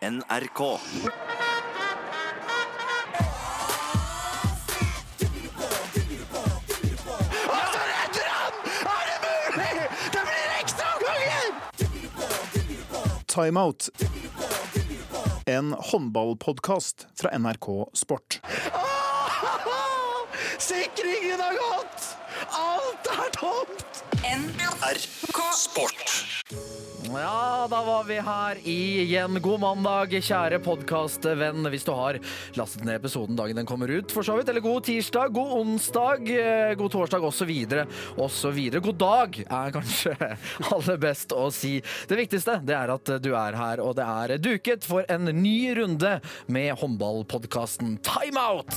NRK. Timeout. En håndballpodkast fra NRK Sport. Sikringen har gått! Alt er tomt! NRK Sport. Ja, da var vi her igjen. God mandag, kjære podkastvenn. Hvis du har lastet ned episoden dagen den kommer ut, for så vidt. Eller god tirsdag, god onsdag, eh, god torsdag osv. osv. God dag er kanskje aller best å si. Det viktigste det er at du er her, og det er duket for en ny runde med håndballpodkasten Timeout.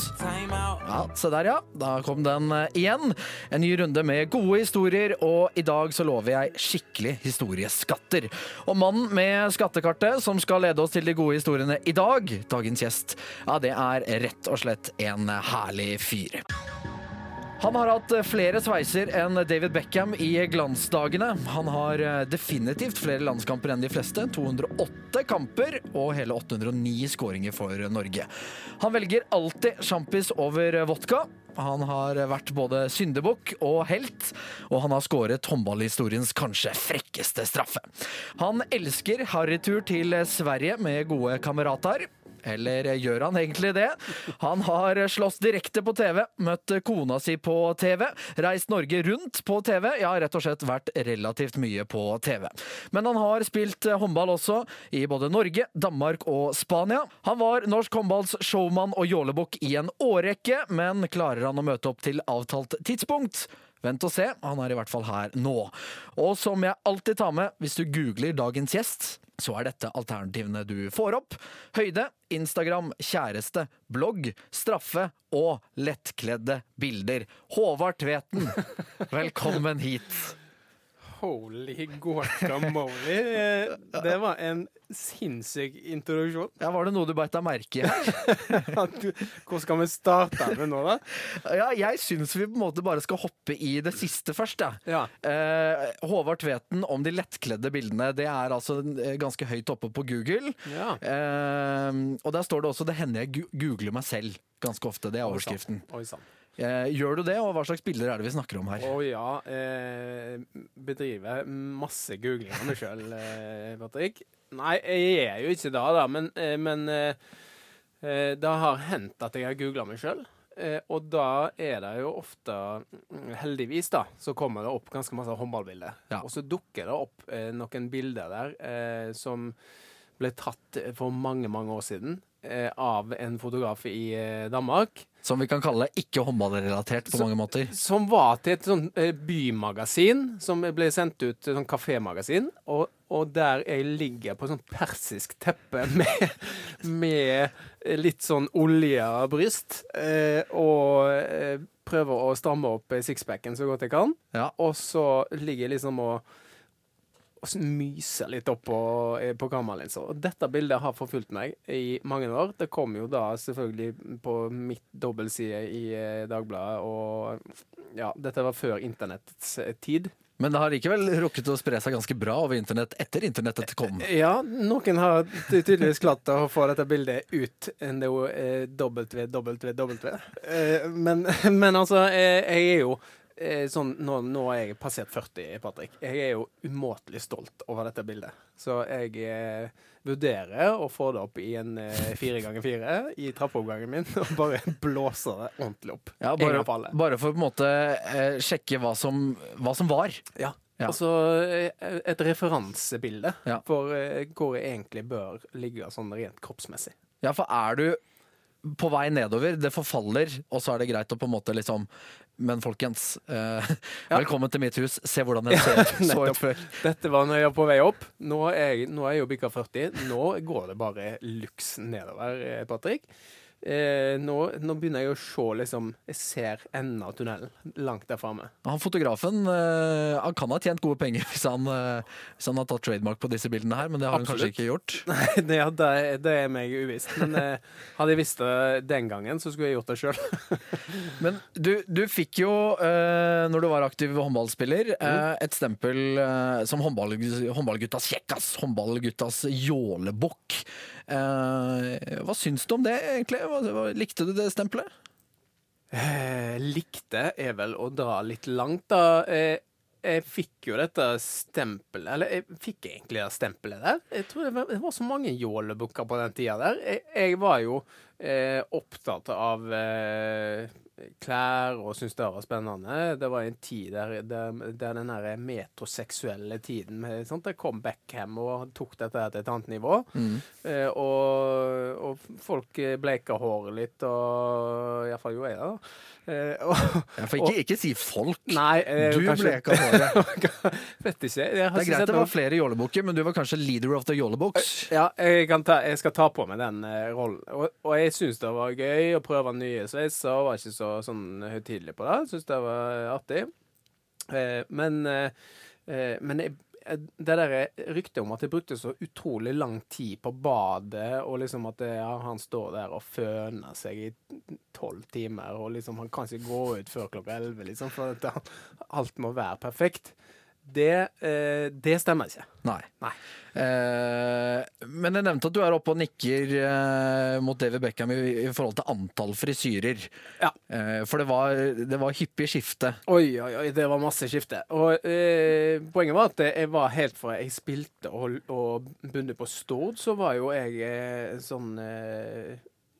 Ja, se der, ja. Da kom den eh, igjen. En ny runde med gode historier, og i dag så lover jeg skikkelig historieskatter. Og mannen med skattekartet som skal lede oss til de gode historiene i dag, dagens gjest, ja, det er rett og slett en herlig fyr. Han har hatt flere sveiser enn David Beckham i glansdagene. Han har eh, definitivt flere landskamper enn de fleste. 208 kamper og hele 809 skåringer for Norge. Han velger alltid sjampis over vodka. Han har vært både syndebukk og helt, og han har skåret håndballhistoriens kanskje frekkeste straffe. Han elsker harrytur til Sverige med gode kamerater. Eller gjør han egentlig det? Han har slåss direkte på TV, møtt kona si på TV, reist Norge rundt på TV, ja, rett og slett vært relativt mye på TV. Men han har spilt håndball også, i både Norge, Danmark og Spania. Han var norsk håndballs showman og jålebukk i en årrekke, men klarer han å møte opp til avtalt tidspunkt? Vent og se, han er i hvert fall her nå. Og som jeg alltid tar med hvis du googler dagens gjest, så er dette alternativene du får opp. Høyde, Instagram, kjæreste, blogg, straffe og lettkledde bilder. Håvard Tveten, velkommen hit. Holy guacamole. Det var en sinnssyk introduksjon. Ja, Var det noe du beit deg merke i? Hvor skal vi starte med nå, da? Ja, jeg syns vi på en måte bare skal hoppe i det siste først. Ja. Ja. Eh, Håvard Tveten om de lettkledde bildene. Det er altså eh, ganske høyt oppe på Google. Ja. Eh, og der står det også 'det hender jeg googler meg selv' ganske ofte. Det er overskriften. Oi sann. Eh, gjør du det, og hva slags bilder er det vi snakker om her? Å ja. Eh, bedriver masse googling av meg sjøl, eh, Patrick. Nei, jeg er jo ikke det, da, men, eh, men eh, eh, det har hendt at jeg har googla meg sjøl. Eh, og da er det jo ofte, mm, heldigvis, da, så kommer det opp ganske masse håndballbilder. Ja. Og så dukker det opp eh, noen bilder der eh, som ble tatt for mange, mange år siden eh, av en fotograf i eh, Danmark. Som vi kan kalle ikke håndballrelatert på Så- mange måter. Som var til et sånn bymagasin, som ble sendt ut, sånn kafémagasin. Og, og der jeg ligger på et sånt persisk teppe med, med litt sånn olja bryst. Eh, og eh, prøver å stramme opp sixpacken så godt jeg kan. Ja. Og så ligger jeg liksom og og myser litt opp på, eh, på kameralinsa. Dette bildet har forfulgt meg i mange år. Det kom jo da selvfølgelig på mitt dobbeltside i eh, Dagbladet, og ja, dette var før internettets eh, tid. Men det har likevel rukket å spre seg ganske bra over internett etter internettet kom. Ja, noen har tydeligvis klart å få dette bildet ut det jo eh, www. Eh, men, men altså, jeg er jo sånn nå, nå er jeg passert 40, Patrick. Jeg er jo umåtelig stolt over dette bildet. Så jeg eh, vurderer å få det opp i en eh, fire ganger fire i trappeoppgangen min, og bare blåse det ordentlig opp. Ja, bare, bare for å på en måte eh, sjekke hva som, hva som var. Ja. Ja. Altså eh, et referansebilde Ja. for eh, hvor jeg egentlig bør ligge sånn rent kroppsmessig. Ja, for er du på vei nedover, det forfaller, og så er det greit å på en måte liksom Men folkens, eh, Ja. velkommen til mitt hus. Se hvordan jeg ser så ut før. Dette var når jeg var på vei opp. Nå er jeg, nå er jeg jo bikka 40. Nå går det bare luks nedover, eh, Patrick. Eh, nå, nå begynner jeg å se liksom Jeg ser enden av tunnelen langt der framme. Han fotografen eh, han kan ha tjent gode penger hvis han, eh, hvis han har tatt trademark på disse bildene her, men det har han kanskje ikke gjort. Nei, det, det, det er meg uvisst. Men eh, hadde jeg visst det den gangen, så skulle jeg gjort det sjøl. Men du, du fikk jo, eh, når du var aktiv håndballspiller, eh, et stempel som håndball, håndballguttas kjekkas, håndballguttas jålebukk. Eh, hva syns du om det, egentlig? Likte du det stempelet? Eh, likte er vel å dra litt langt, da. Eh, jeg fikk jo dette stempelet Eller jeg fikk egentlig det stempelet der. Jeg tror det var, det var så mange jålebukker på den tida der. Jeg, jeg var jo eh, opptatt av eh, klær og syntes det var spennende. Det var en tid der, der, der den her metroseksuelle tiden med, sant? Der kom Beckham og tok dette til et annet nivå. Eh, og, og folk bleika håret litt, og iallfall jo jeg da. Eh, og, Jeg får ikke, ikke si folk. nei, eh, Du kanskje- bleka håret. Vet ikke. Det er greit at det var flere jålebukker, men du var kanskje leader of the jålebooks. Ja, jeg, kan ta, jeg skal ta på meg den eh, rollen. Og, og jeg syns det var gøy å prøve nye sveiser. og Var ikke så sånn høytidelig på det. Syns det var artig. Eh, men eh, eh, men jeg, eh, det der ryktet om at jeg brukte så utrolig lang tid på badet, og liksom at det, ja, han står der og føner seg i tolv timer, og liksom han kan ikke gå ut før klokka elleve, liksom, for at alt må være perfekt, det, eh, det stemmer ikke. Nei. Nei. Eh, men jeg nevnte at du er oppe og nikker eh, mot David Beckham i, i forhold til antall frisyrer. Ja. Eh, for det var, det var hyppig skifte. Oi, oi, oi, det var masse skifte. Og eh, poenget var at jeg var helt fra jeg spilte og, og begynte på Stord, så var jo jeg eh, sånn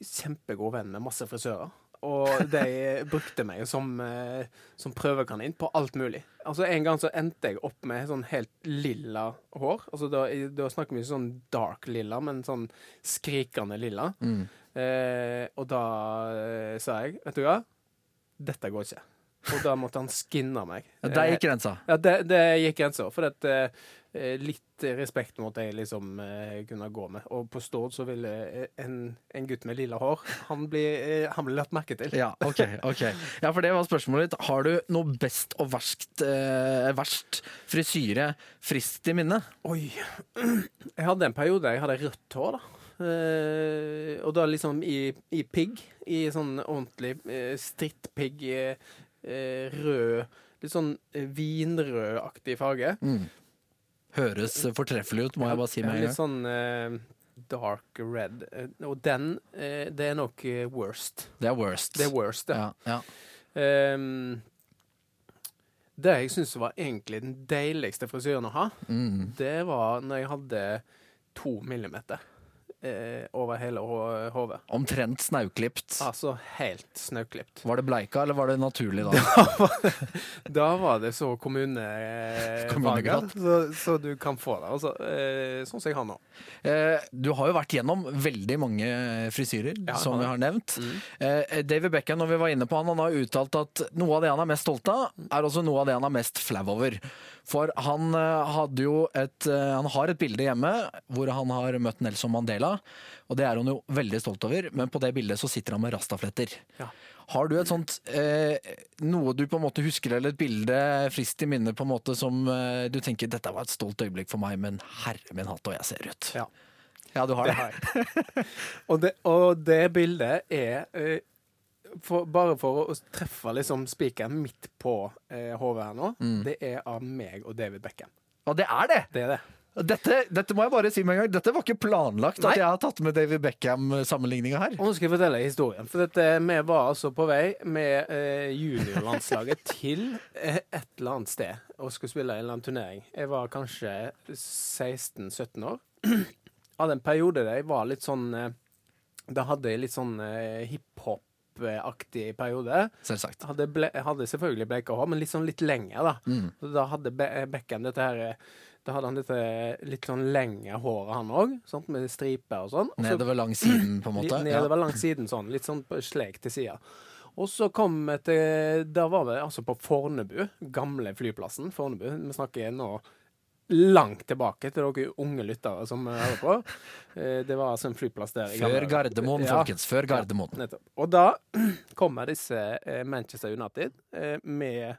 kjempegod venn med masse frisører. Og de brukte meg som, eh, som prøvekanin på alt mulig. Altså En gang så endte jeg opp med sånn helt lilla hår. Altså Da, da snakker vi ikke sånn dark lilla, men sånn skrikende lilla. Eh, og da eh, sa jeg, vet du hva, dette går ikke. Og da måtte han skinne meg. Ja, Der gikk grensa. Ja, det, det gikk grensa. For at, eh, litt respekt mot det jeg liksom eh, kunne gå med. Og på Stord så ville eh, en, en gutt med lilla hår Han blir eh, han ble lagt merke til. Ja, ok, ok. Ja, for det var spørsmålet ditt. Har du noe best og verst, eh, verst frisyre frist i minne? Oi. Jeg hadde en periode jeg hadde rødt hår, da. Eh, og da liksom i, i pigg. I sånn ordentlig eh, strittpigg. Eh, eh, rød Litt sånn eh, vinrødaktig farge. Høres fortreffelig ut, må jeg bare si med en Litt gang. sånn eh, dark red. Eh, og den, eh, det er nok worst. Det er worst. Det er worst, det. Ja, ja. Um, det jeg syns var egentlig den deiligste frisyren å ha, Mm. det var når jeg hadde to millimeter eh, over hele hodet. Omtrent snauklipt. Altså helt snauklipt. Var det bleika, eller var det naturlig da? Da var det så var det så, så du kan få det. Altså, eh, sånn som jeg har nå. Eh, Du har jo vært gjennom veldig mange frisyrer, Ja, som vi har nevnt. Eh, David Beckham, når vi var inne på han, han har uttalt at noe av det han er mest stolt av, er også noe av det han er mest flau over. For han eh, hadde jo et eh, Han har et bilde hjemme hvor han har møtt Nelson Mandela, og det er han jo veldig stolt over, men på det bildet så sitter han med rastafletter. Ja. Har du et sånt eh, noe du på en måte husker, eller et bilde frist i minne på en måte som eh, du tenker dette var et stolt øyeblikk for meg, men herre min hatt og jeg ser ut. Ja. Ja, du har det. Det har og, det, og det bildet er eh, for, Bare for å treffe liksom spikeren midt på eh, hodet her nå, det er av meg og David Beckham. Og det er det! Det er det. Dette, dette må jeg bare si med en gang. Dette var ikke planlagt Nei. at jeg har tatt med David Beckham-sammenligninga her. Og nå skal jeg fortelle historien. For dette, vi var altså på vei med eh, juniorlandslaget til eh, et eller annet sted og skulle spille en eller annen turnering. Jeg var kanskje 16-17 år. Hadde en periode der jeg var litt sånn eh, Da hadde jeg litt sånn eh, hiphop-aktig periode. Selvsagt. Hadde, ble, hadde selvfølgelig bleika hår, men litt sånn litt lenger, da. Mm. Da hadde Be Beckham dette her eh, Da hadde han dette litt sånn lengre håret, han òg, med striper og sånn. Også, Nedover langs siden, på en måte. Nedover ja. langs siden sånn, litt sånn slek til sida. Og så kom vi til Da var vi altså på Fornebu, gamle flyplassen Fornebu. Vi snakker nå langt tilbake til dere unge lyttere som hører på. Eh, Det var altså en flyplass der. Før Gardermoen, folkens. Før Gardermoen. Ja, Og da kommer disse eh, Manchester United eh, med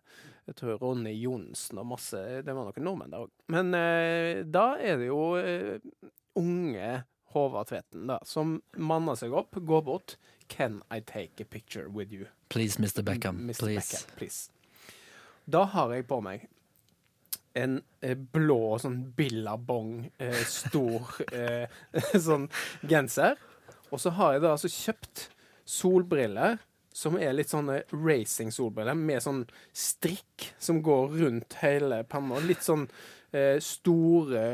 jeg tror Ronny Johnsen og masse Det var noen nordmenn der òg. Men eh, da er det jo eh, unge Håvard Tvedten da, som manner seg opp, går bort. Can I take a picture with you? Please, Mr. Beckham. Mr. Please. Beckham, please. Da har jeg på meg en eh, blå sånn billabong, eh, stor eh, sånn genser. Og så har jeg da altså kjøpt solbriller som er litt sånne racing-solbriller med sånn strikk som går rundt hele panna. Litt sånn eh, store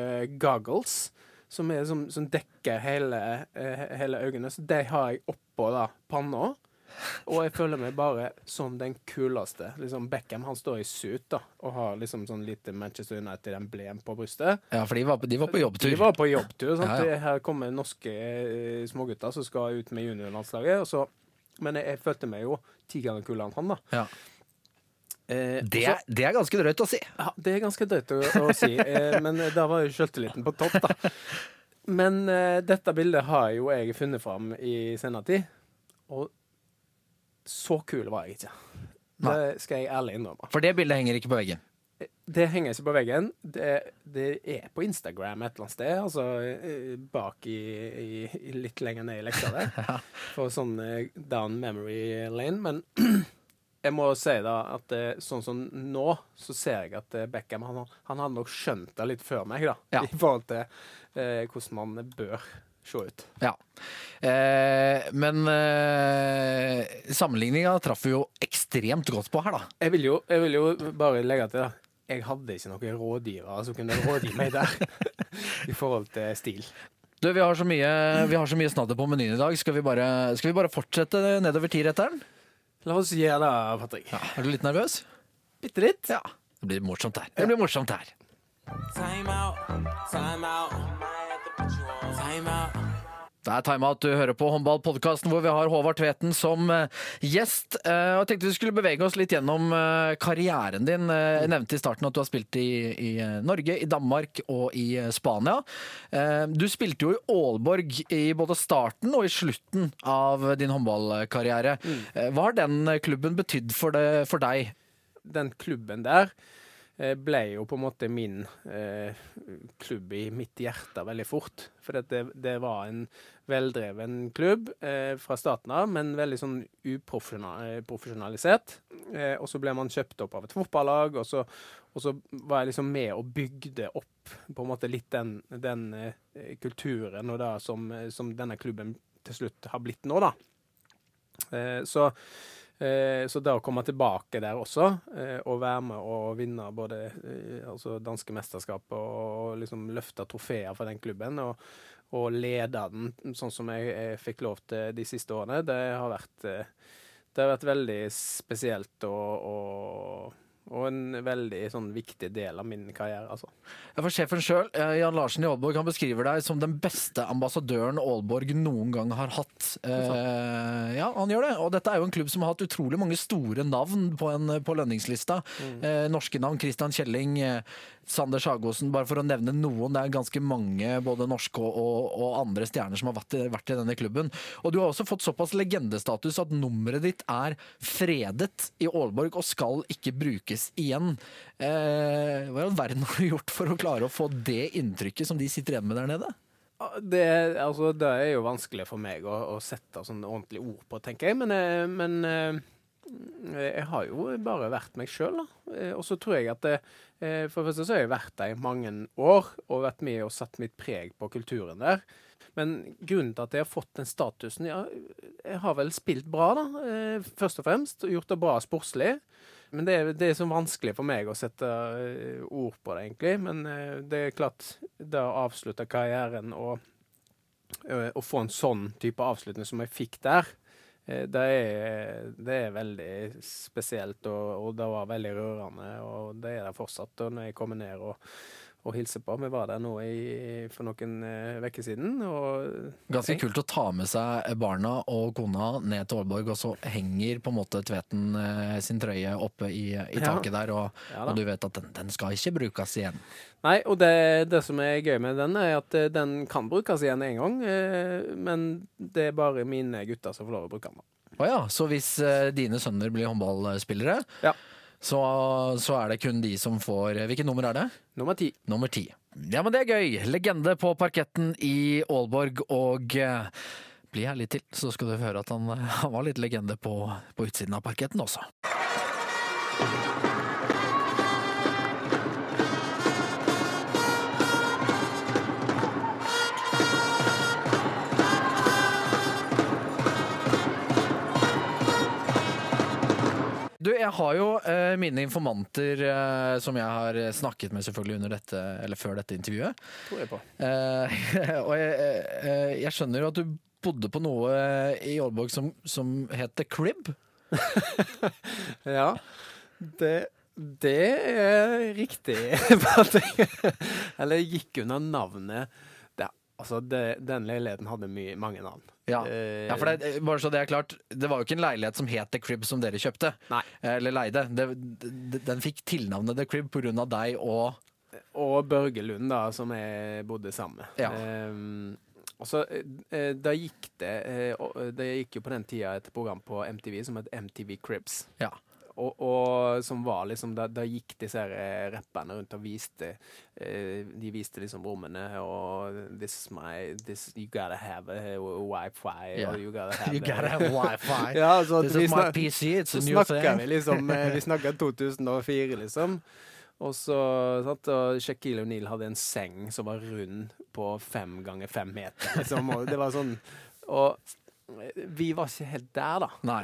goggles som, er, som, som dekker hele, eh, hele øynene. Så de har jeg oppå da panna. Og jeg føler meg bare som den kuleste. Liksom Beckham han står i suit da og har liksom sånn lite Manchester United-emblem på brystet. Ja, for de var, på- de var på jobbtur. De var på jobbtur. Ja, ja. Her kommer norske eh, smågutter som skal ut med juniorlandslaget. så- Men jeg, jeg følte meg jo ti ganger kulere enn han, da. Ja. Eh, Det, så- er- det er ganske drøyt å si. ja, det er ganske drøyt å, å si, eh, men da var jo sjøltilliten på topp, da. Men eh, dette bildet har jo jeg funnet fram i senere tid, og så kul var jeg ikke. Det skal jeg ærlig innrømme. For det bildet henger ikke på veggen. Det henger ikke på veggen. Det, det er på Instagram et eller annet sted, altså eh, bak i, i, i litt lenger ned i leksa der. For sånn eh, down memory lane. Men jeg må si da at eh, sånn som nå, så ser jeg at Beckham han, han hadde nok skjønt det litt før meg, da. Ja. I forhold til eh, hvordan man bør se ut. Ja. Eh, men eh, sammenligninga traff vi jo ekstremt godt på her, da. Jeg vil jo, jeg vil jo bare legge til, da. Jeg hadde ikke noen rådgivere som kunne rådgi meg der, i forhold til stil. Du, vi har så mye, vi har så mye snadder på menyen i dag. Skal vi bare, skal vi bare fortsette nedover tiretteren? La oss gjøre det, Patrick. Er du litt nervøs? Bitte litt. Ja. Det blir morsomt her. Det blir morsomt her. Time out, time out. Det er Time Out du hører på håndballpodkasten hvor vi har Håvard Tveten som eh, gjest. Eh, og jeg tenkte vi skulle bevege oss litt gjennom eh, karrieren din. Jeg nevnte i starten at du har spilt i, i Norge, i Danmark og i Spania. Du spilte jo i Aalborg i både starten og i slutten av din håndballkarriere. Eh, Hva har den klubben betydd for, det, for deg? Den klubben der ble jo på en måte min eh, klubb i mitt hjerte veldig fort. For det, det var en veldreven klubb eh, fra starten av, men veldig sånn uprofesjonalisert. Eh, og så ble man kjøpt opp av et fotballag, og så, og så var jeg liksom med og bygde opp på en måte litt den, den eh, kulturen og det som, som denne klubben til slutt har blitt nå, da. Eh, så Eh, så det å komme tilbake der også, eh, og være med og vinne både eh, altså danske mesterskap og, liksom løfte trofeer for den klubben, og, og lede den sånn som jeg, jeg fikk lov til de siste årene, det har vært, eh, det har vært veldig spesielt og, og, og en veldig sånn viktig del av min karriere, altså. Ja, for Sjefen sjøl, Jan Larsen i Aalborg, han beskriver deg som den beste ambassadøren Aalborg noen gang har hatt. Eh, ja, han gjør det. Og dette er jo en klubb som har hatt utrolig mange store navn på, en, på lønningslista. Eh, norske navn. Christian Kjelling, eh, Sander Sagosen, bare for å nevne noen. Det er ganske mange både norske og, og, og andre stjerner som har vært i, vært i denne klubben. Og du har også fått såpass legendestatus at nummeret ditt er fredet i Aalborg og skal ikke brukes igjen. Eh, hva i all verden har du gjort for å klare å få det inntrykket som de sitter igjen med der nede? Det, altså, det er jo vanskelig for meg å, å sette sånn ordentlige ord på, tenker jeg. Men, eh, men eh, jeg har jo bare vært meg sjøl, da. Eh, Og så tror jeg at det, For det første så har jeg vært der i mange år og vært med og satt mitt preg på kulturen der. Men grunnen til at jeg har fått den statusen ja, Jeg har vel spilt bra, da, først og fremst. Og gjort det bra sportslig. Men det er, det er så vanskelig for meg å sette eh, ord på det, egentlig. Men eh, det er klart, det å avslutte karrieren og eh, å få en sånn type avslutning som jeg fikk der, det er, det er veldig spesielt, og, og det var veldig rørende. Og det er det fortsatt og når jeg kommer ned og, og hilse på. Vi var der nå i, for noen uker siden. Og Ganske kult å ta med seg barna og kona ned til Aalborg, og så henger på en måte Tveten eh, sin trøye oppe i, i Ja. taket der, og, Ja og du vet at den, den skal ikke brukes igjen. Nei, og det, det som er gøy med den, er at eh, den kan brukes igjen en gang. eh, Men det er bare mine gutter som får lov å bruke den. Å ja, så hvis eh, dine sønner blir håndballspillere, Ja. Så, så er det kun de som får Hvilket nummer er det? Nummer ti. Nummer ti. Ja, men det er gøy. Legende på parketten i Aalborg, og eh, bli her litt til, så skal du høre at han, han var litt legende på, på utsiden av parketten også. Du, jeg har jo eh, mine informanter eh, som jeg har snakket med selvfølgelig under dette, eller før dette intervjuet. Tror jeg på. Eh, og jeg, eh, jeg skjønner jo at du bodde på noe i Aalborg som, som het The Crib. Ja, det, det er riktig. Eller Eller gikk under navnet det, Altså, det, den leiligheten hadde mye, mange navn. Ja. Eh, Ja, for det, bare så det er klart, det var jo ikke en leilighet som het The Crib som dere kjøpte. Nei. Eller leide. Det, det, den fikk tilnavnet The Crib pga. deg og Og Børge Lund, da, som jeg bodde sammen med. Ja. Um, og så, eh, da gikk det eh, Det gikk jo på den tida et program på MTV som het MTV Cribs. Ja. Og, og som var liksom Da, da gikk disse her eh, rapperne rundt og viste eh, De viste liksom rommene og This is my this, You gotta have a, wifi. Yeah. You gotta have You gotta have wifi. Ja, så This is my PC, it's a new thing. vi liksom eh, Vi snakker 2004, liksom. Og så sant, og Shaquille O'Neal hadde en seng som var rund på fem ganger fem meter. Liksom, og det var sånn Og vi var ikke helt der, da. Nei.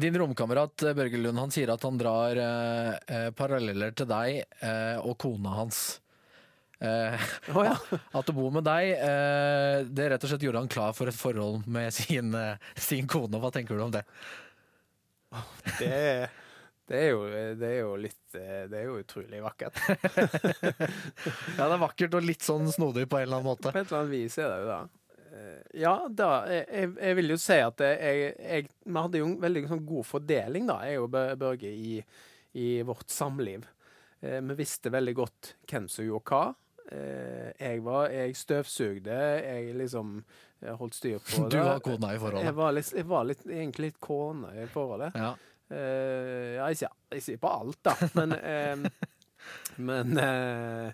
Din romkamerat eh, Børge Lund han sier at han drar eh, eh, paralleller til deg eh, og kona hans. Eh, oh, ja. At å bo med deg, eh, det rett og slett gjorde han klar for et forhold med sin, sin kone. Hva tenker du om det? Det, er- det, er jo, det er jo litt Det er jo utrolig vakkert. Ja, det er vakkert og litt sånn snodig på en eller annen måte. På et eller annet vis er det jo det. Ja, da, jeg, jeg- jeg vil jo si at jeg, jeg, vi hadde jo en veldig sånn god fordeling, da, jeg og Børge, i, i vårt samliv. Eh, vi visste veldig godt hvem som gjorde hva. Eh, jeg var Jeg støvsugde, jeg liksom eh, holdt styr på det. Du var kona i Jeg forholdet. var, litt, jeg var litt, egentlig litt kone i forholdet. Ja. Eh, ja, ikke, ikke på alt, da, men eh, Men eh,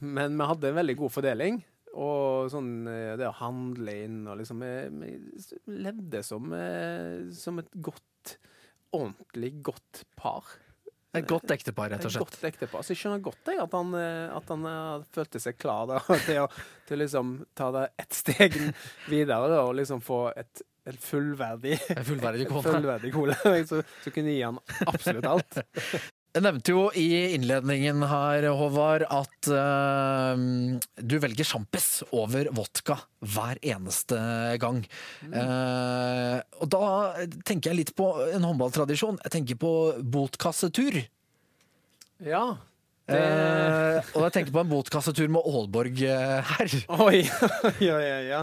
Men vi hadde en veldig god fordeling. Og sånn eh, det å handle inn og liksom Vi, vi levde som, eh, som et godt Ordentlig godt par. Et godt ektepar, rett og slett. Et godt ektepar. Så jeg skjønner godt jeg, at han, eh, at han eh, følte seg klar da, til, å, til liksom ta det ett steg videre da, og liksom få et, et fullverdig kone. fullverdig kone. Så, så kunne gi han absolutt alt. Jeg nevnte jo i innledningen her, Håvard, at uh, du velger sjampis over vodka hver eneste gang. Eh, og da tenker jeg litt på en håndballtradisjon. Jeg tenker på botkassetur. Ja. Det, Uh, og jeg tenker på en botkassetur med Aalborg her. oi! ja, ja, ja.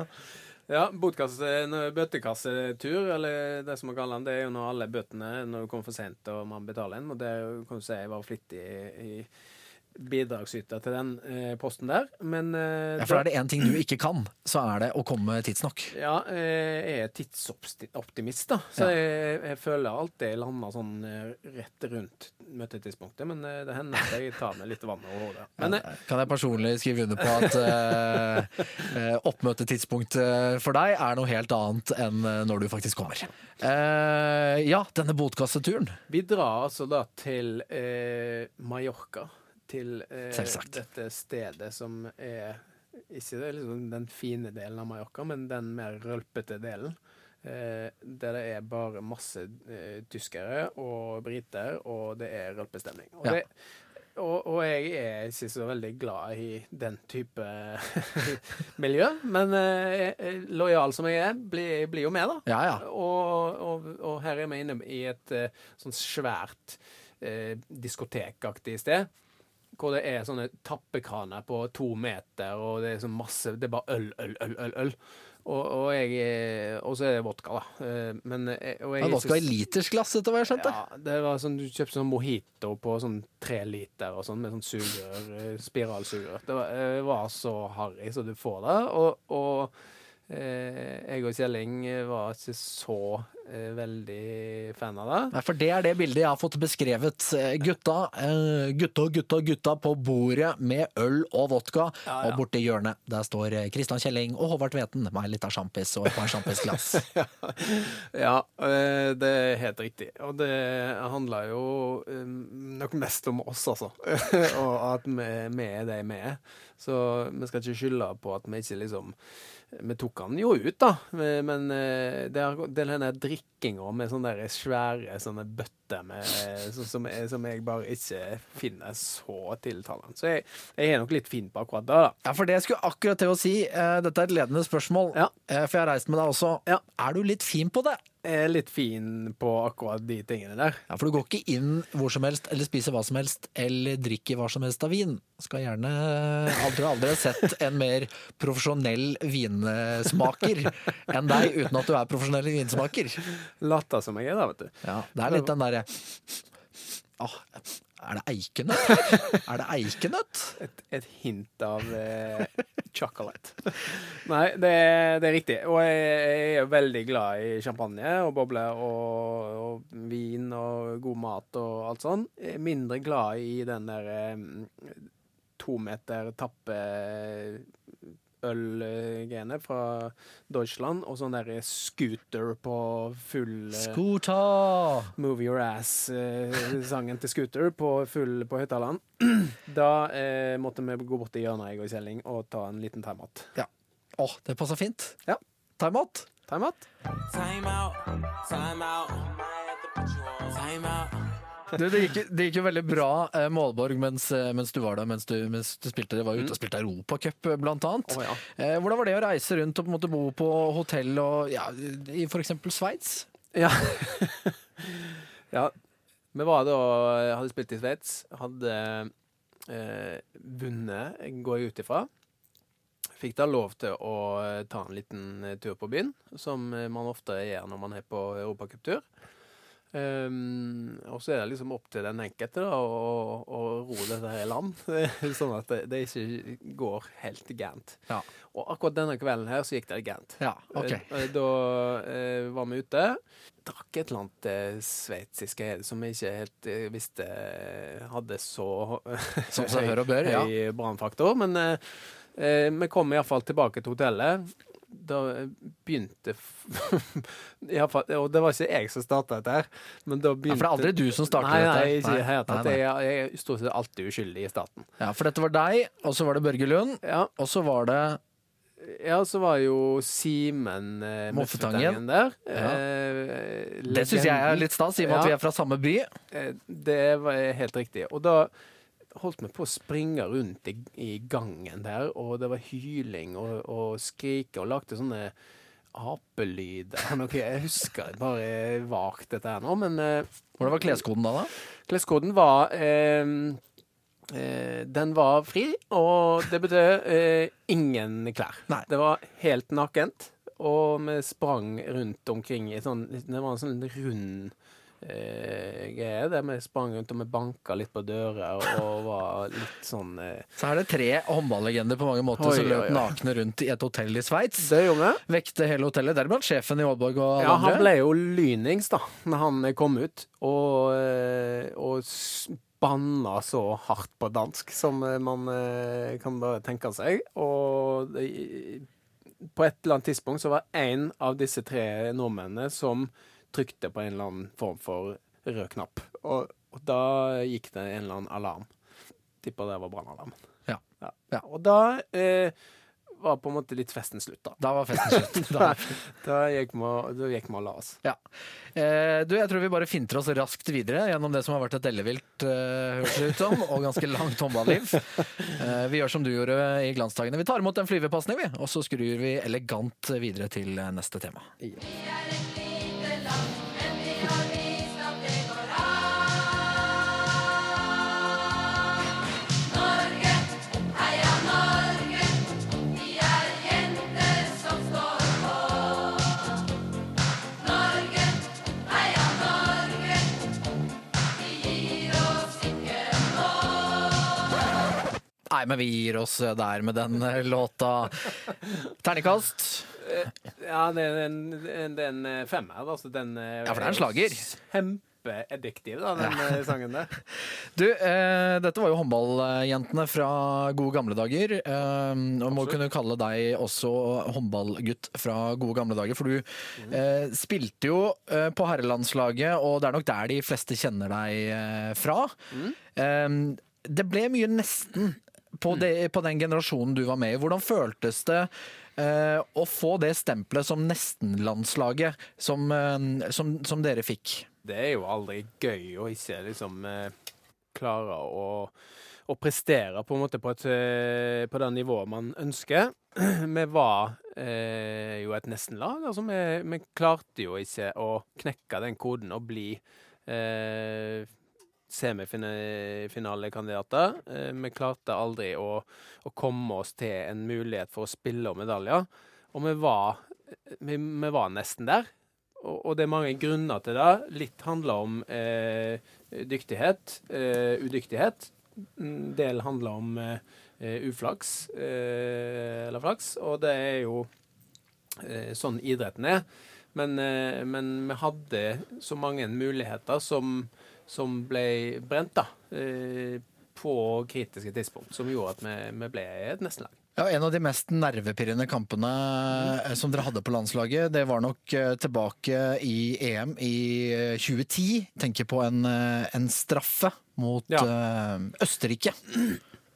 Ja, en bøtekassetur, eller det som man kaller den, det er jo når alle bøtene når du kommer for sent og man betaler en. Og det kan du si jeg var flittig i, i bidragsyter til den eh, posten der. Men eh, Ja, for er det én ting du ikke kan, så er det å komme tidsnok. Ja, eh, jeg er tidsoptimist, da. Så Ja. jeg, jeg føler alltid jeg lander sånn eh, rett rundt møtetidspunktet. Men eh, det hender at jeg tar med litt vann over hodet. Men eh, Kan jeg personlig skrive under på at oppmøtetidspunktet for deg er noe helt annet enn når du faktisk kommer. Eh, ja, denne botkasseturen. vi drar altså da til eh, Mallorca. Til eh, dette stedet som er ikke det, liksom den fine delen av Mallorca, men den mer rølpete delen. Eh, der det er bare masse eh, tyskere og briter, og det er rølpestemning. Og, Ja. det, og, og jeg er ikke så veldig glad i den type miljø, men eh, lojal som jeg er, blir, blir jo med, da. Ja, ja. Og, og, og her er vi inne i et eh, sånn svært eh, diskotekaktig sted. Hvor det er sånne tappekraner på to meter, og det er så masse Det er bare øl, øl, øl, øl. øl. Og, og, jeg, eh, og så er det vodka, da. Eh, Men eh, og jeg, ja, ikke i litersglass, etter hva jeg skjønte. ja, det var sånn, Du kjøpte sånn mojito på sånn tre liter og sånn, med sånn sugerør, spiralsugerør. Det var, var så harry så du får det. Og, og jeg og Kjelling var ikke så eh, veldig fan av det. Nei, for det er det bildet jeg har fått beskrevet. Eh, Gutta, eh, gutta, gutta, gutta på bordet med øl og vodka. Ja, ja. Og borti hjørnet der står eh, Kristian Kjelling og Håvard Tveten med ei lita sjampis og et par sjampisglass. Ja, eh, det er helt riktig. Og det handler jo eh, nok mest om oss, altså. og at vi, er de vi er. Så vi skal ikke skylde på at vi ikke liksom vi tok han jo ut, da. Eh, Men eh, det er denne drikkinga med sånne der svære sånne bøtter med, som, jeg, som jeg bare ikke finner så tiltalende. Så jeg, jeg er nok litt fin på akkurat det, da. Ja, for det jeg skulle akkurat til å si, eh, dette er et ledende spørsmål, Ja. eh, for jeg har reist med deg også. Ja. Er du litt fin på det? Er litt fin på akkurat de tingene der. Ja, For du går ikke inn hvor som helst, eller spiser hva som helst, eller drikker hva som helst av vin. Skal gjerne Jeg tror aldri har sett en mer profesjonell vinsmaker enn deg, uten at du er profesjonell vinsmaker. Latter som jeg er, da, vet du. Ja, det er litt den derre Åh, er det eikenøtt? Er det eikenøtt? Et, et hint av eh, chocolate. Nei, det, det er riktig. Og jeg, jeg er veldig glad i champagne og bobler og, og vin og god mat og alt sånn. Jeg er mindre glad i den der eh, to meter tappe ølgreiene fra Deutschland, og sånn der scooter på full Scooter! Skota! Move Your Ass-sangen til Scooter på full på Høyttaland. Da eh, måtte vi gå bort til hjørnet, jeg og Kjelling, og ta en liten timeout. Åh, det passer fint. Ja. Time-out. Timeout? Time out, time Du, det, gikk, det gikk jo veldig bra, eh, Målborg, mens, eh, mens du var der, mens du, mens du spilte. Det var ute og spilte Europacup, eh, blant annet. Å ja. Eh, hvordan var det å reise rundt og på en måte bo på hotell og, ja, i f.eks. Sveits? Ja. ja. Vi var da hadde spilt i Sveits. Hadde eh, vunnet, går jeg ut ifra. Fikk da lov til å eh, ta en liten eh, tur på byen, som eh, man ofte gjør når man er på europacuptur. Um, og så er det liksom opp til den enkelte da, å, å roe dette her i land, sånn at det, det ikke går helt gærent. Ja. Og akkurat denne kvelden her så gikk det gærent. Ja, ok. Eh, Da uh, var vi ute. Drakk et eller annet uh, sveitsisk som jeg ikke helt uh, visste eh, hadde så Som seg hør og bør, ja. høy brannfaktor. Men eh, eh, vi kom iallfall tilbake til hotellet. Da begynte fall, Og det var ikke jeg som starta dette, her, men da Ja, for det er aldri du som starter Nei, dette. nei, ikke i det. Nei, nei. Jeg, jeg er stort sett alltid uskyldig i staten. Ja, for dette var deg, og så var det Børge Lund, Ja, og så var det Ja, så var jo Simen eh, Moffetangen. Der. Ja. Eh, Det syns jeg er litt stas, i og med at Ja. vi er fra samme by. Eh, Det var helt riktig. Og da holdt vi på å springe rundt i, i gangen der, og det var hyling og, og skrike, og lagde sånne apelyder. Noe jeg husker bare vagt dette her nå, men eh, Hvordan var kleskoden da, da? Kleskoden var eh, eh, Den var fri, og det betød eh, ingen klær. Nei. Det var helt nakent, og vi sprang rundt omkring i sånn Det var en sånn rund eh, det, men vi sprang rundt og vi banka litt på dører og var litt sånn eh, Så er det tre håndballegender på mange måter som løp nakne rundt i et hotell i Sveits. Vekte hele hotellet, deriblant sjefen i Aalborg og alle Ja, han ble jo lynings da når han kom ut, og, eh, og spanna så hardt på dansk som eh, man kan bare tenke seg. Og på et eller annet tidspunkt så var en av disse tre nordmennene som trykte på en eller annen form for rød knapp. Og, og da gikk det en eller annen alarm. Tipper det var brannalarmen. Ja. Ja. Og da eh, var på en måte litt festen slutt, da. Da var festen slutt. Da. Da gikk vi og- da gikk vi og la oss. Ja. Eh, du, jeg tror vi bare finter oss raskt videre gjennom det som har vært et ellevilt, eh, høres det ut som, og ganske langt håndballiv. Eh, vi gjør som du gjorde i glansdagene. Vi tar imot en flyvepasning, vi, og så skrur vi elegant videre til eh, neste tema. Nei, men vi gir oss der med den eh, låta. Terningkast. Ja, det er en, en, en eh, femmer. Altså den eh, Ja, for det er en slager. Kjempeaddiktiv, da, den ja. sangen der. Du, eh, dette var jo håndballjentene fra gode gamle dager. Eh, og må kunne kalle deg også håndballgutt fra gode gamle dager. For du eh, spilte jo eh, på herrelandslaget, og det er nok der de fleste kjenner deg eh, fra. Eh, det ble mye nesten på, det, på den generasjonen du var med i. Hvordan føltes det eh, å få det stempelet som nesten-landslaget som, eh, som, som dere fikk? Det er jo aldri gøy å ikke liksom eh, klare å, å prestere på en måte på, et, eh, på det nivået man ønsker. Vi var eh, jo et nesten-lag. Altså, vi, vi klarte jo ikke å knekke den koden og bli eh, semifinalekandidater. Eh, vi klarte aldri å, å komme oss til en mulighet for å spille om medaljer. Og vi var, vi, vi var nesten der. Og, og det er mange grunner til det. Litt handler om eh, dyktighet, eh, udyktighet. En del handler om eh, uflaks, eh, eller flaks. Og det er jo eh, sånn idretten er. Men, men vi hadde så mange muligheter som, som ble brent, da. eh, på kritiske tidspunkt, som gjorde at vi, vi ble et nestenlag. Ja, En av de mest nervepirrende kampene eh, som dere hadde på landslaget, det var nok eh, tilbake i EM i eh, 2010. Tenker på en, en straffe mot Ja. Østerrike.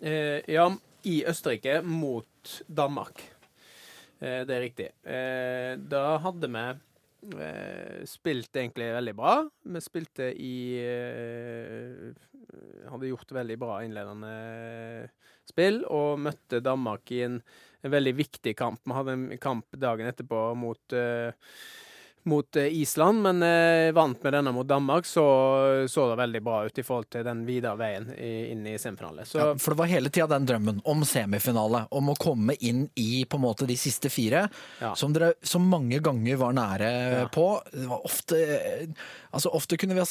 Ja, i Østerrike mot Danmark. Eh, det er riktig. Eh, da hadde vi eh, spilt egentlig veldig bra. Vi spilte i eh, Hadde gjort veldig bra innledende spill og møtte Danmark i en, en veldig viktig kamp. Vi hadde en kamp dagen etterpå mot eh, mot eh, Island, men eh, vant med denne mot Danmark, så så det veldig bra ut i forhold til den videre veien i, inn i semifinale. Så Ja, for det var hele tida den drømmen om semifinale, om å komme inn i på en måte de siste fire, Ja. som dere så mange ganger var nære Ja. på. Det var ofte altså ofte kunne vi,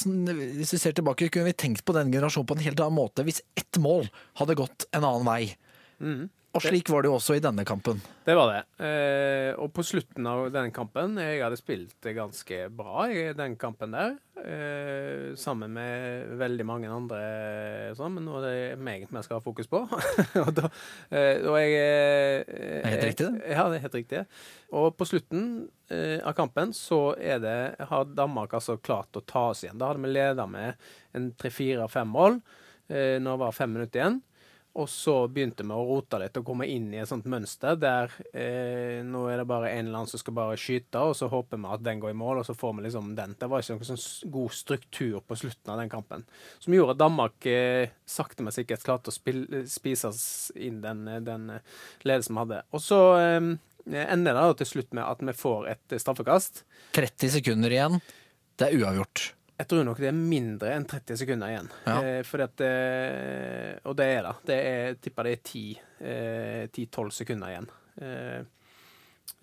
Hvis vi ser tilbake, kunne vi tenkt på den generasjonen på en helt annen måte hvis ett mål hadde gått en annen vei. mm. Og slik var det jo også i denne kampen. Det var det. Eh, og på slutten av denne kampen Jeg hadde spilt ganske bra i den kampen der. Eh, sammen med veldig mange andre, sånn, men nå er det meg vi skal ha fokus på. og da, eh, og jeg eh, Det er helt riktig, det. Ja, det er helt riktig. Og på slutten eh, av kampen så er det, har Danmark altså klart å ta oss igjen. Da hadde vi leda med en tre-fire-fem mål eh, når det var fem minutter igjen. Og så begynte vi å rote litt og komme inn i et sånt mønster der eh, nå er det bare en eller annen som skal bare skyte, og så håper vi at den går i mål, og så får vi liksom den. Det var ikke noen sånn god struktur på slutten av den kampen. Som gjorde at Danmark eh, sakte, men sikkert klarte å spille, spise oss inn den, eh, den eh, ledelsen vi hadde. Og så eh, ender det til slutt med at vi får et eh, straffekast. 30 sekunder igjen. Det er uavgjort. Jeg tror nok det er mindre enn 30 sekunder igjen. Ja. Eh, at, eh, og det er det. Det er, jeg tipper det er 10 eh, 10-12 sekunder igjen. Eh,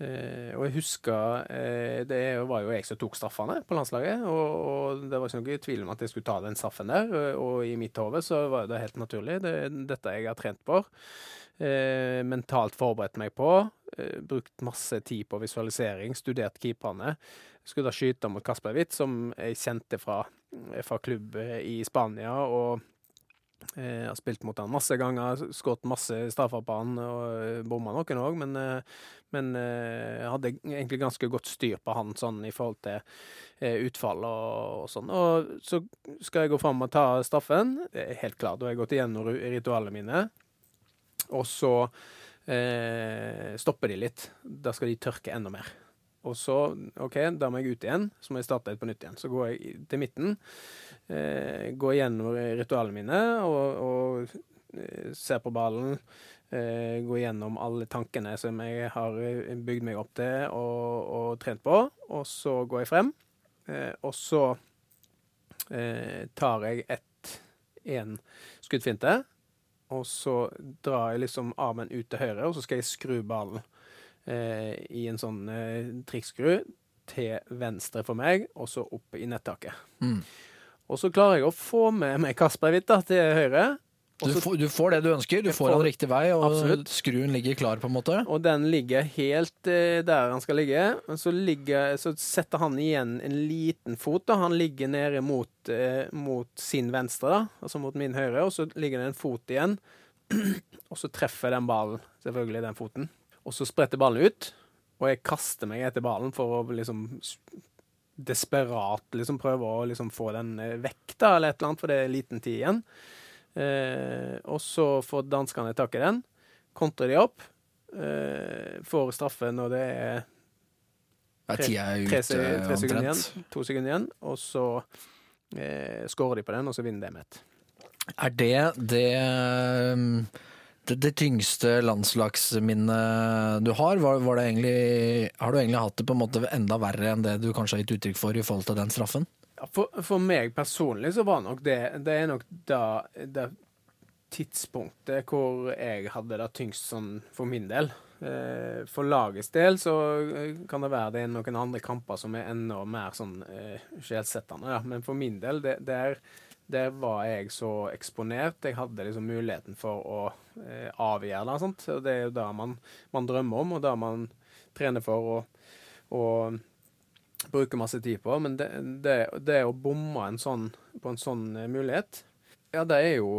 eh, og jeg husker eh, Det var jo jeg som tok straffene på landslaget. Og, og det var ikke noe tvil om at jeg skulle ta den straffen der. Og, og i mitt hode så var det helt naturlig. Det er dette jeg har trent på. Eh, mentalt forberedt meg på. Eh, brukt masse tid på visualisering. Studert keeperne. Skulle da skyte mot Kasper Witt, som jeg kjente fra, fra klubb eh, i Spania. og jeg har spilt mot han masse ganger, skutt masse straffer på han og eh, bomma noen òg, men, eh, men eh, jeg hadde egentlig ganske godt styr på han sånn i forhold til eh, utfall og, og sånn. Og så skal jeg gå fram og ta straffen. Helt klart. Da har jeg gått igjennom ritualene mine. Og så eh, stopper de litt. Da skal de tørke enda mer. Og så, OK, da må jeg ut igjen. Så må jeg starte litt på nytt igjen. Så går jeg til midten. Eh, går gjennom ritualene mine og, og eh, ser på ballen. Eh, går gjennom alle tankene som jeg har eh, bygd meg opp til og, og trent på. Og så går jeg frem. Eh, og så eh, tar jeg ett én skuddfinte. Og så drar jeg liksom armen ut til høyre, og så skal jeg skru ballen i en sånn eh, trikkskru til venstre for meg, og så opp i nettaket. Mm. Og så klarer jeg å få med meg Kasper Hvitt til høyre. Du, så- får, du får det du ønsker, du får får- den riktig vei, og Absolutt. skruen ligger klar, på en måte. Og den ligger helt eh, der han skal ligge. Men så, ligger, så setter han igjen en liten fot. da. Han ligger nede mot, eh, mot sin venstre, da. altså mot min høyre. Og så ligger det en fot igjen. og så treffer den ballen selvfølgelig den foten. Og så spretter ballen ut. Og jeg kaster meg etter ballen for å liksom desperat liksom prøve å liksom få den eh, vekk, da, eller et eller annet, for det er liten tid igjen. Eh, og så får danskene tak i den, kontrer de opp, Eh, får straffe når det er tre, se- tre sekunder igjen. To sekunder igjen, og så eh, skårer de på den, og så vinner de med ett. Er det det, um, det, det tyngste landslagsminnet du har? Var, var det egentlig, har du egentlig hatt det på en måte enda verre enn det du kanskje har gitt uttrykk for i forhold til den straffen? For, for meg personlig så var nok det Det er nok da det tidspunktet hvor jeg hadde det tyngst sånn for min del. Eh, for lagets del så eh, kan det være det er noen andre kamper som er enda mer sånn eh, sjelsettende. Ja. Men for min del, det, der, der var jeg så eksponert. Jeg hadde liksom muligheten for å eh, avgjøre det. Sant? Og det er jo det man, man drømmer om, og det man trener for å, å bruke masse tid på. Men det, det, det å bomme en sånn, på en sånn eh, mulighet, ja, det er jo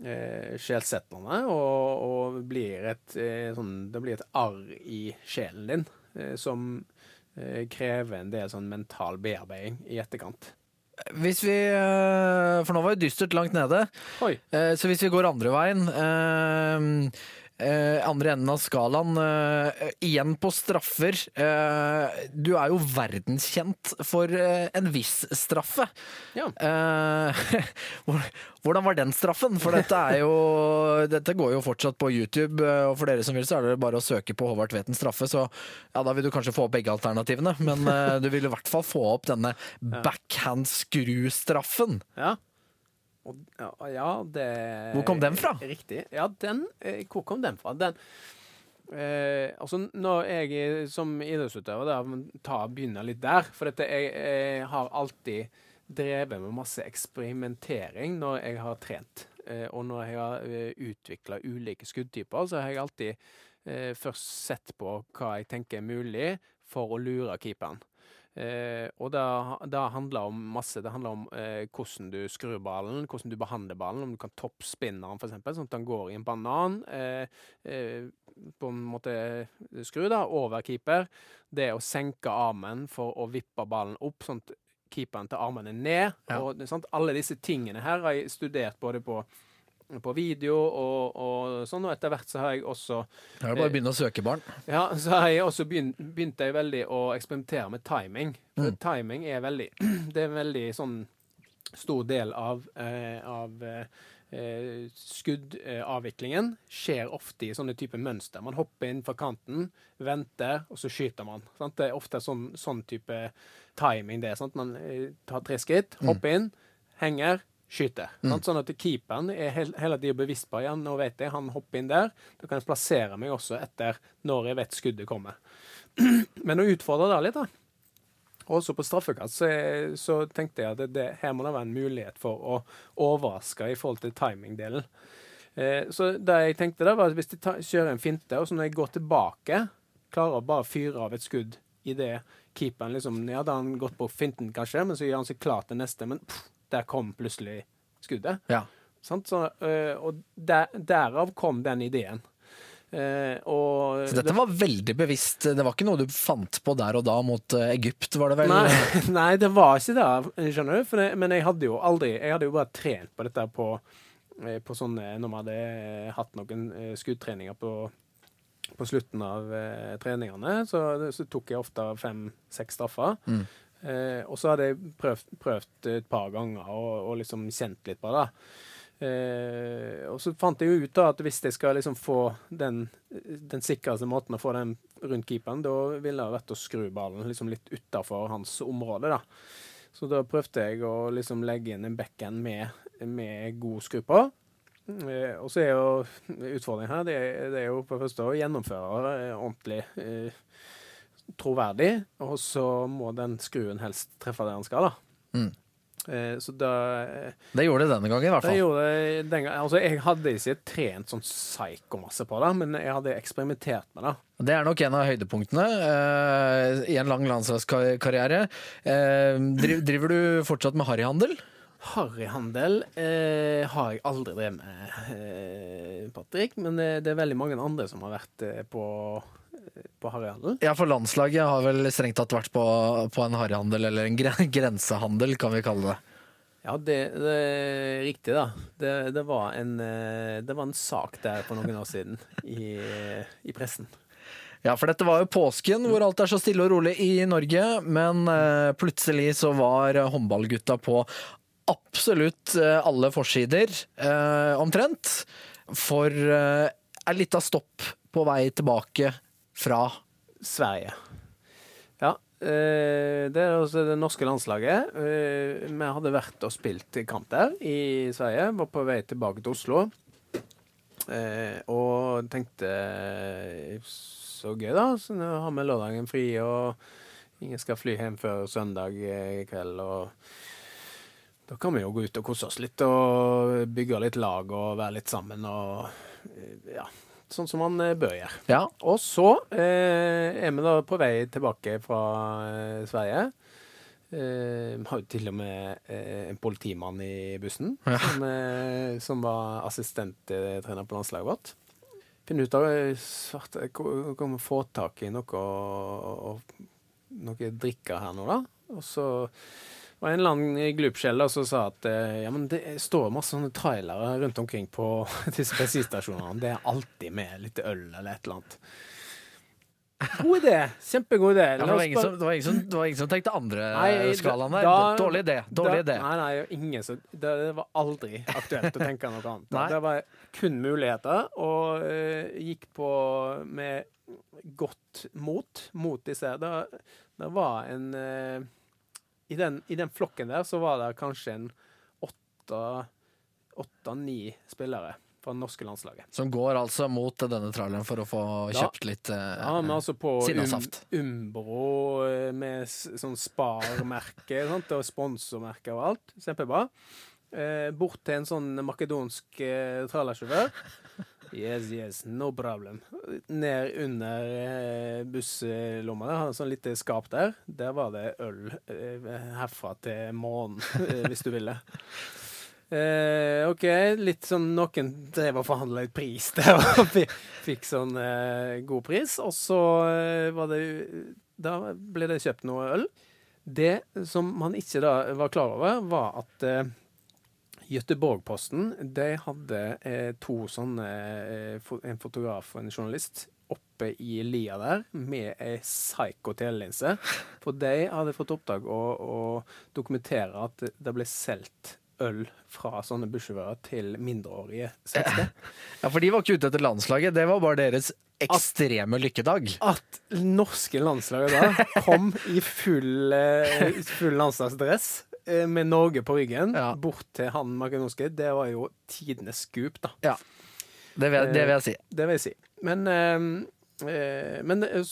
eh, sjelsettende, og, og blir et, eh, sånn, det blir et arr i sjelen din eh, som eh, krever en del sånn mental bearbeiding i etterkant. Hvis vi, eh, For nå var det dystert langt nede. Oi. Eh, Så hvis vi går andre veien eh, Andre enden av skalaen. eh, igjen på straffer. Eh, du er jo verdenskjent for eh, en viss straffe. Ja. Eh, hvordan var den straffen? For dette er jo Dette går jo fortsatt på YouTube, eh, og for dere som vil, så er det bare å søke på Håvard Tveten straffe. Så ja, da vil du kanskje få opp begge alternativene, men du vil i hvert fall få opp denne backhand-skru-straffen. Ja. Og, ja, det Hvor kom den fra? Riktig. Ja, den eh, Hvor kom den fra? Den eh, Altså, når jeg er som idrettsutøver da, ta, begynner litt der For dette, jeg, jeg har alltid drevet med masse eksperimentering når jeg har trent. Eh, og når jeg har uh, utvikla ulike skuddtyper, så har jeg alltid eh, først sett på hva jeg tenker er mulig for å lure keeperen. Eh, og det, det handler om masse. Det handler om eh, hvordan du skrur ballen, hvordan du behandler ballen, om du kan toppspinne den, f.eks., sånn at den går i en banan. Eh, eh, på en måte skru da, over keeper. Det å senke armen for å vippe ballen opp, sånn at keeperen tar armene ned. Ja. Og, sant? Alle disse tingene her har jeg studert både på, på video og, og sånn, og etter hvert så har jeg også Det er bare å begynne å søke barn. ja, så har jeg også begynt, begynt jeg veldig å eksperimentere med timing. For Mm. timing er veldig Det er en veldig sånn stor del av, eh, av eh, skuddavviklingen. Skjer ofte i sånne type mønster. Man hopper inn fra kanten, venter, og så skyter man. Sant? Det er ofte sånn, sånn type timing det er. Sant? Man eh, tar tre skritt, hopper inn, henger, skyter. Mm. Sånn at keeperen er hel, hele tida bevisst på ja, nå vet jeg, han hopper inn der. Da kan jeg plassere meg også etter når jeg vet skuddet kommer. Men å utfordre det litt, da. Også på straffekast så, så tenkte jeg at det, det, her må det være en mulighet for å overraske i forhold til timingdelen. Eh, så det jeg tenkte da var at hvis de ta, kjører en finte, og så når jeg går tilbake, klarer å bare fyre av et skudd i det keeperen liksom, Ja, da har han gått på finten, kanskje, men så gjør han seg klar til neste, men pff, der kom plutselig skuddet. Ja. Så, øh, og der, derav kom den ideen. Eh, og Så dette var veldig bevisst. Det var ikke noe du fant på der og da mot eh, Egypt, var det vel? Nei, nei, det var ikke det, skjønner du. Det, men jeg hadde jo aldri Jeg hadde jo bare trent på dette på, eh, på sånne Når vi hadde eh, hatt noen eh, skuddtreninger på, på slutten av eh, treningene, så, så tok jeg ofte fem-seks straffer. Mm. Eh, og så hadde jeg prøvd, prøvd et par ganger og, og liksom kjent litt på det. Eh, og så fant jeg jo ut da at hvis jeg skal liksom få den, den sikreste måten å få den rundt keeperen, da ville det vært å skru ballen liksom litt utafor hans område. da. Så da prøvde jeg å liksom legge inn en backhand med, med god skru på. Eh, og så er jo utfordringen her det, det er jo på første å gjennomføre ordentlig eh, troverdig, og så må den skruen helst treffe der den skal. da. Mm. Eh, så da eh, Det gjorde det denne gangen, i hvert det fall. gjorde det den gangen. Altså, jeg hadde ikke trent sånn psykomasse på det, men jeg hadde eksperimentert med det. Det er nok en av høydepunktene eh, i en lang landslagskarriere. Eh, driv, driver du fortsatt med harryhandel? Harryhandel eh, har jeg aldri drevet med, eh, Patrick, men det, det er veldig mange andre som har vært på, på harryhandel. Ja, for landslaget har vel strengt tatt vært på, på en harryhandel, eller en gre grensehandel, kan vi kalle det. Ja, det, det er riktig, da. Det, det, var en, eh, det var en sak der for noen år siden i, i pressen. Ja, for dette var jo påsken hvor alt er så stille og rolig i Norge, men eh, plutselig så var håndballgutta på absolutt eh, alle forsider, omtrent. For ei lita stopp på vei tilbake fra Sverige. Ja. eh, Det er også det norske landslaget. Eh, Vi hadde vært og spilt kamp der i Sverige. Var på vei tilbake til Oslo. Eh, Og tenkte så gøy, da. Så nå har vi lørdagen fri, og ingen skal fly hjem før søndag i kveld. Og da kan vi jo gå ut og kose oss litt og bygge litt lag og være litt sammen og ja. Sånn som man eh, bør gjøre. Ja, Og så eh, er vi da på vei tilbake fra eh, Sverige. Eh, Vi har jo til og med eh, en politimann i bussen, Ja. som, eh, som var assistenttrener på landslaget vårt. Finne ut av om eh, vi får tak i noe, og- noe drikke her nå, da. Og så var en eller annen glupskjell som sa at eh, ja, men det står masse sånne trailere rundt omkring på disse bensinstasjonene. Det er alltid med litt øl eller et eller annet. God idé! Kjempegod idé. Ja, det, var som, det, var som, det var ingen som tenkte andre Nei, skalaen der. da- Dårlig idé. Dårlig idé. Nei, nei, ingen som, det, det var aldri aktuelt å tenke noe annet. Nei. Det var kun muligheter, og uh, gikk på med godt mot mot disse. Det, det var en eh, i, den, I den flokken der så var det kanskje en åtte-ni spillere fra det norske landslaget. Som går altså mot denne traileren for å få Ja. kjøpt litt eh, Ja, men altså på um, Umbro eh, med sånn Spar-merke og sponsormerke og alt. Kjempebra. Eh, bort til en sånn makedonsk eh, trailersjåfør. Yes, yes, no problem. Ned under eh, busslomma der, sånn lite skap der. Der var det øl eh, herfra til månen, eh, hvis du ville. Eh, OK, litt sånn noen drev og forhandla ut pris der, og fikk, sånn eh, god pris. Og så var det Da ble det kjøpt noe øl. Det som man ikke da var klar over, var at Göteborg-posten de hadde eh, to sånne eh, En fotograf og en journalist oppe i lia der med ei psycho telelinse. For de hadde fått oppdrag å, å dokumentere at det ble solgt øl fra sånne bussjåfører til mindreårige svensker. Ja, for de var ikke ute etter landslaget, det var bare deres ekstreme lykkedag. At norske landslaget da kom i full, eh, full landslagsdress med Norge på ryggen Ja. bort til han makedonske, det var jo tidenes skup, da. Det vil, det vil jeg si. Det vil jeg si. Men, eh, eh, men eh,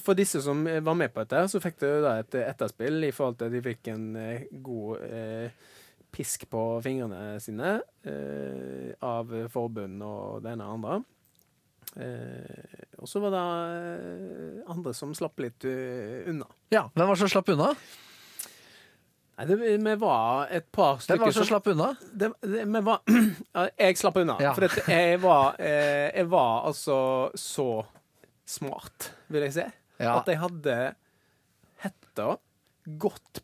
for disse som eh, var med på dette, så fikk det jo da et etterspill i forhold til at de fikk en eh, god eh, pisk på fingrene sine eh, av forbund og det ene og andre. Eh, og så var det eh, andre som slapp litt eh, unna. Ja, Hvem var det som slapp unna? Nei, det, vi var et par Hvem var som slapp unna? det, det, vi var, ja, jeg slapp unna. Ja. For dette, jeg, var, eh, jeg var altså så smart, vil jeg si, Ja. at jeg hadde hetta godt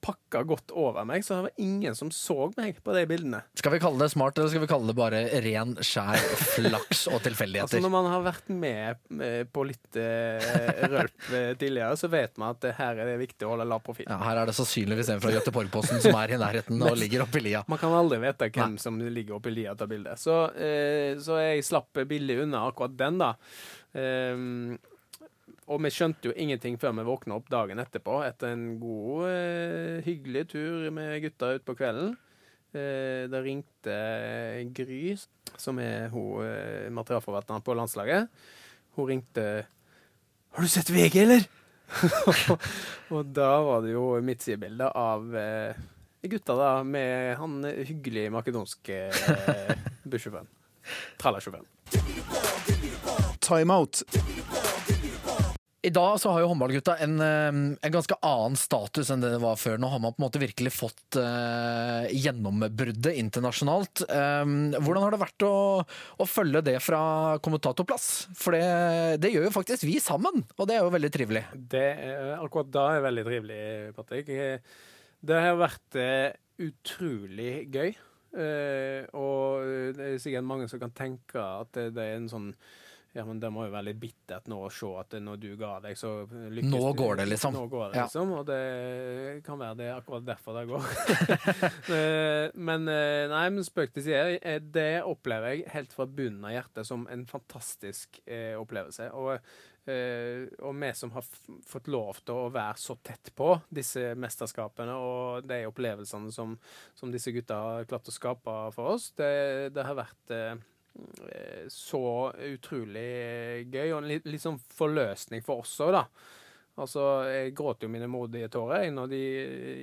pakka godt over meg, så det var ingen som så meg på de bildene. Skal vi kalle det smart, eller skal vi kalle det bare ren, skjær flaks og Altså tilfeldigheter? Når man har vært med eh, på litt uh, rølp eh, tidligere, så vet man at her er det viktig å holde lav profil. Ja, her er det sannsynligvis en fra Göteborg-posten som er i nærheten og ligger oppi lia. Man kan aldri vite hvem som ligger oppi lia av bildet. Så, uh, så jeg slapp billig unna akkurat den, da. Ehm, og vi skjønte jo ingenting før vi våkna opp dagen etterpå, etter en god, eh, hyggelig tur med gutta utpå kvelden. Eh, det ringte Gry, som er hun eh, materialforvalteren på landslaget. Hun ringte 'Har du sett VG, eller?' og da var det jo midtsidebilde av gutta da med han hyggelige makedonske eh, bussjåføren. Trallersjåføren. Timeout. I dag så har jo håndballgutta en, eh, en ganske annen status enn det det var før. Nå har man på en måte virkelig fått uh, gjennombruddet internasjonalt. Um, hvordan har det vært å, å følge det fra kommentatorplass? For det, det gjør jo faktisk vi sammen, og det er jo veldig trivelig. Det akkurat da er veldig trivelig, Patrick. Det har vært eh, utrolig gøy. Uh, og det er sikkert mange som kan tenke at det, det er en sånn ja, men det må jo være litt bittert nå å se at når du ga deg, så lykkes Nå går det, liksom. Nå går det, Ja. liksom. Og det kan være det er akkurat derfor det går. Eh, men eh, nei, men spøk til side. eh, Det opplever jeg helt fra bunnen av hjertet som en fantastisk eh, opplevelse. Og, eh, og vi som har fått lov til å være så tett på disse mesterskapene og de opplevelsene som, som disse gutta har klart å skape for oss, det, det har vært eh, så utrolig gøy, og en litt, litt sånn forløsning for oss òg, da. Altså, jeg gråt jo mine modige tårer når de,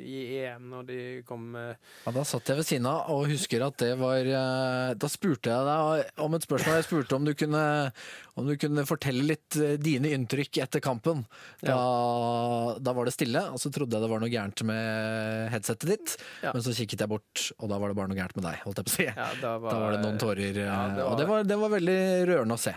i EM, når de kom eh, Ja, da satt jeg ved siden av og husker at det var eh, Da spurte jeg deg om et spørsmål. Jeg spurte om du kunne, om du kunne fortelle litt eh, dine inntrykk etter kampen. Da, da var det stille, og så trodde jeg det var noe gærent med headsetet ditt. Ja. Men så kikket jeg bort, og da var det bare noe gærent med deg. holdt jeg på å si. Ja, da var, Da var det noen tårer, Ja, det var- og det var, det var veldig rørende å se.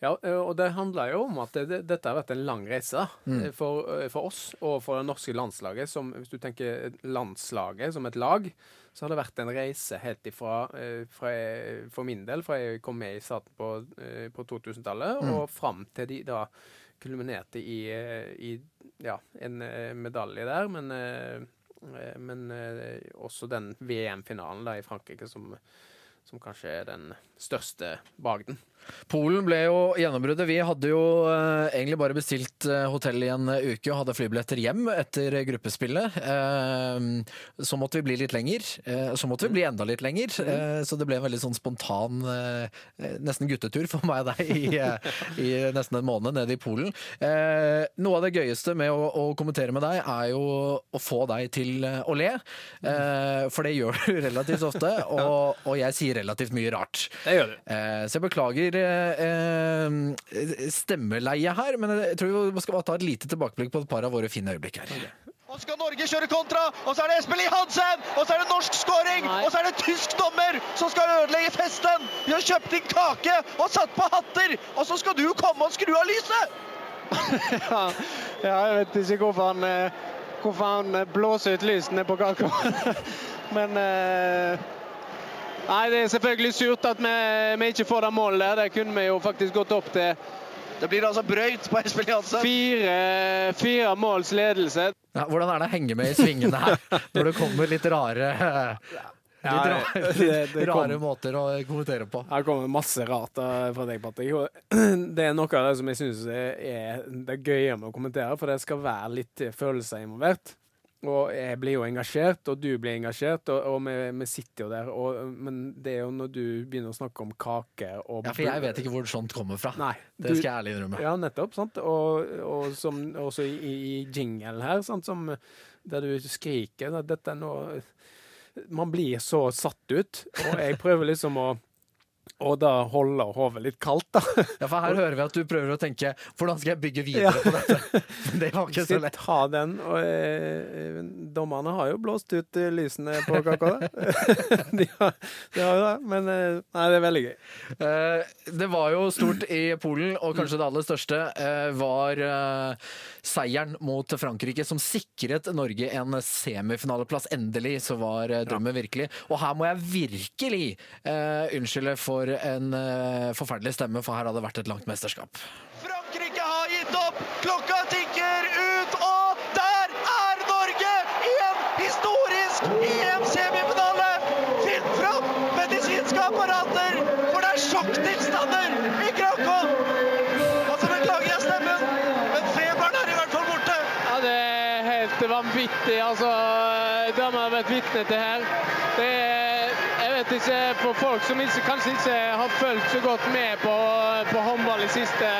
Ja, eh, og det handler jo om at det, det, dette har vært en lang reise mm. for, eh, for oss og for det norske landslaget. Som, hvis du tenker landslaget som et lag, så har det vært en reise helt ifra eh, fra, For min del, fra jeg kom med i staten på, eh, på 2000-tallet, og fram til de da kulminerte i, eh, i ja, en eh, medalje der. Men, eh, eh, men eh, også den VM-finalen i Frankrike som, som kanskje er den største bragden. Polen ble jo gjennombruddet. Vi hadde jo eh, egentlig bare bestilt eh, hotell i en eh, uke og hadde flybilletter hjem etter gruppespillet. Eh, så måtte vi bli litt lenger. Eh, så måtte vi bli enda litt lenger. Eh, så det ble en veldig sånn spontan, eh, nesten guttetur for meg og deg i, eh, i nesten en måned nede i Polen. Eh, noe av det gøyeste med å, å kommentere med deg, er jo å få deg til eh, å le. Eh, for det gjør du relativt ofte, og, og jeg sier relativt mye rart. Det gjør du. Eh, så jeg beklager eh, stemmeleie her, men jeg tror vi skal bare ta et lite tilbakeblikk på et par av våre fine øyeblikk her. Og skal Norge kjøre kontra, og så er det Espelid Hansen! Og så er det norsk scoring! Nei. Og så er det tysk dommer som skal ødelegge festen! Vi har kjøpt inn kake og satt på hatter, og så skal du komme og skru av lyset! Ja, jeg vet ikke hvorfor han, eh, hvorfor han eh, blåser ut lysene på kaka. Men eh, Nei, det er selvfølgelig surt at vi, vi ikke får det målet der. Det kunne vi jo faktisk gått opp til Det blir altså brøyt på Espen Jansen. Fire, fire måls ledelse. Ja, hvordan er det å henge med i svingene her, når det kommer litt rare Litt Ja, rare, det- det kom- måter å kommentere på. Her kommer masse rart eh, fra deg, Patrick. Det er noe av det som jeg syns er det gøye med å kommentere, for det skal være litt følelser involvert. Og jeg blir jo engasjert, og du blir engasjert, og, og vi, vi sitter jo der. Og, men det er jo når du begynner å snakke om kake og Ja, For jeg vet ikke hvor sånt kommer fra. Nei. Det du- skal jeg ærlig innrømme. Ja, nettopp. sant? Og, og som også i, i jingle her, sant? Som, der du skriker dette er noe Man blir så satt ut, og jeg prøver liksom å og da holde hodet litt kaldt, da. Ja, For her hører vi at du prøver å tenke hvordan skal jeg bygge videre på dette? Men det var ikke så lett. ta den. Og eh, dommerne har jo blåst ut eh, lysene på kaka. de, har, de har jo det. Men eh, nei, det er veldig gøy. Eh, Det var jo stort i Polen, og kanskje det aller største eh, var eh, seieren mot Frankrike, som sikret Norge en semifinaleplass. Endelig så var drømmen virkelig. Og her må jeg virkelig unnskylde for en eh, forferdelig stemme, for her hadde det vært et langt mesterskap. Frankrike har gitt opp! Klokka tikker ut, og der er Norge i en historisk EM-semifinale! Finn fram medisinske apparater, for det er sjokktilstander i Krakow! Altså, beklager jeg stemmen, men feberen er i hvert fall borte. Ja, det er helt vanvittig. Altså, det har man vært vitne til her. Er, ikke, for folk som ikke, kanskje ikke har fulgt så godt med på, på håndball de siste,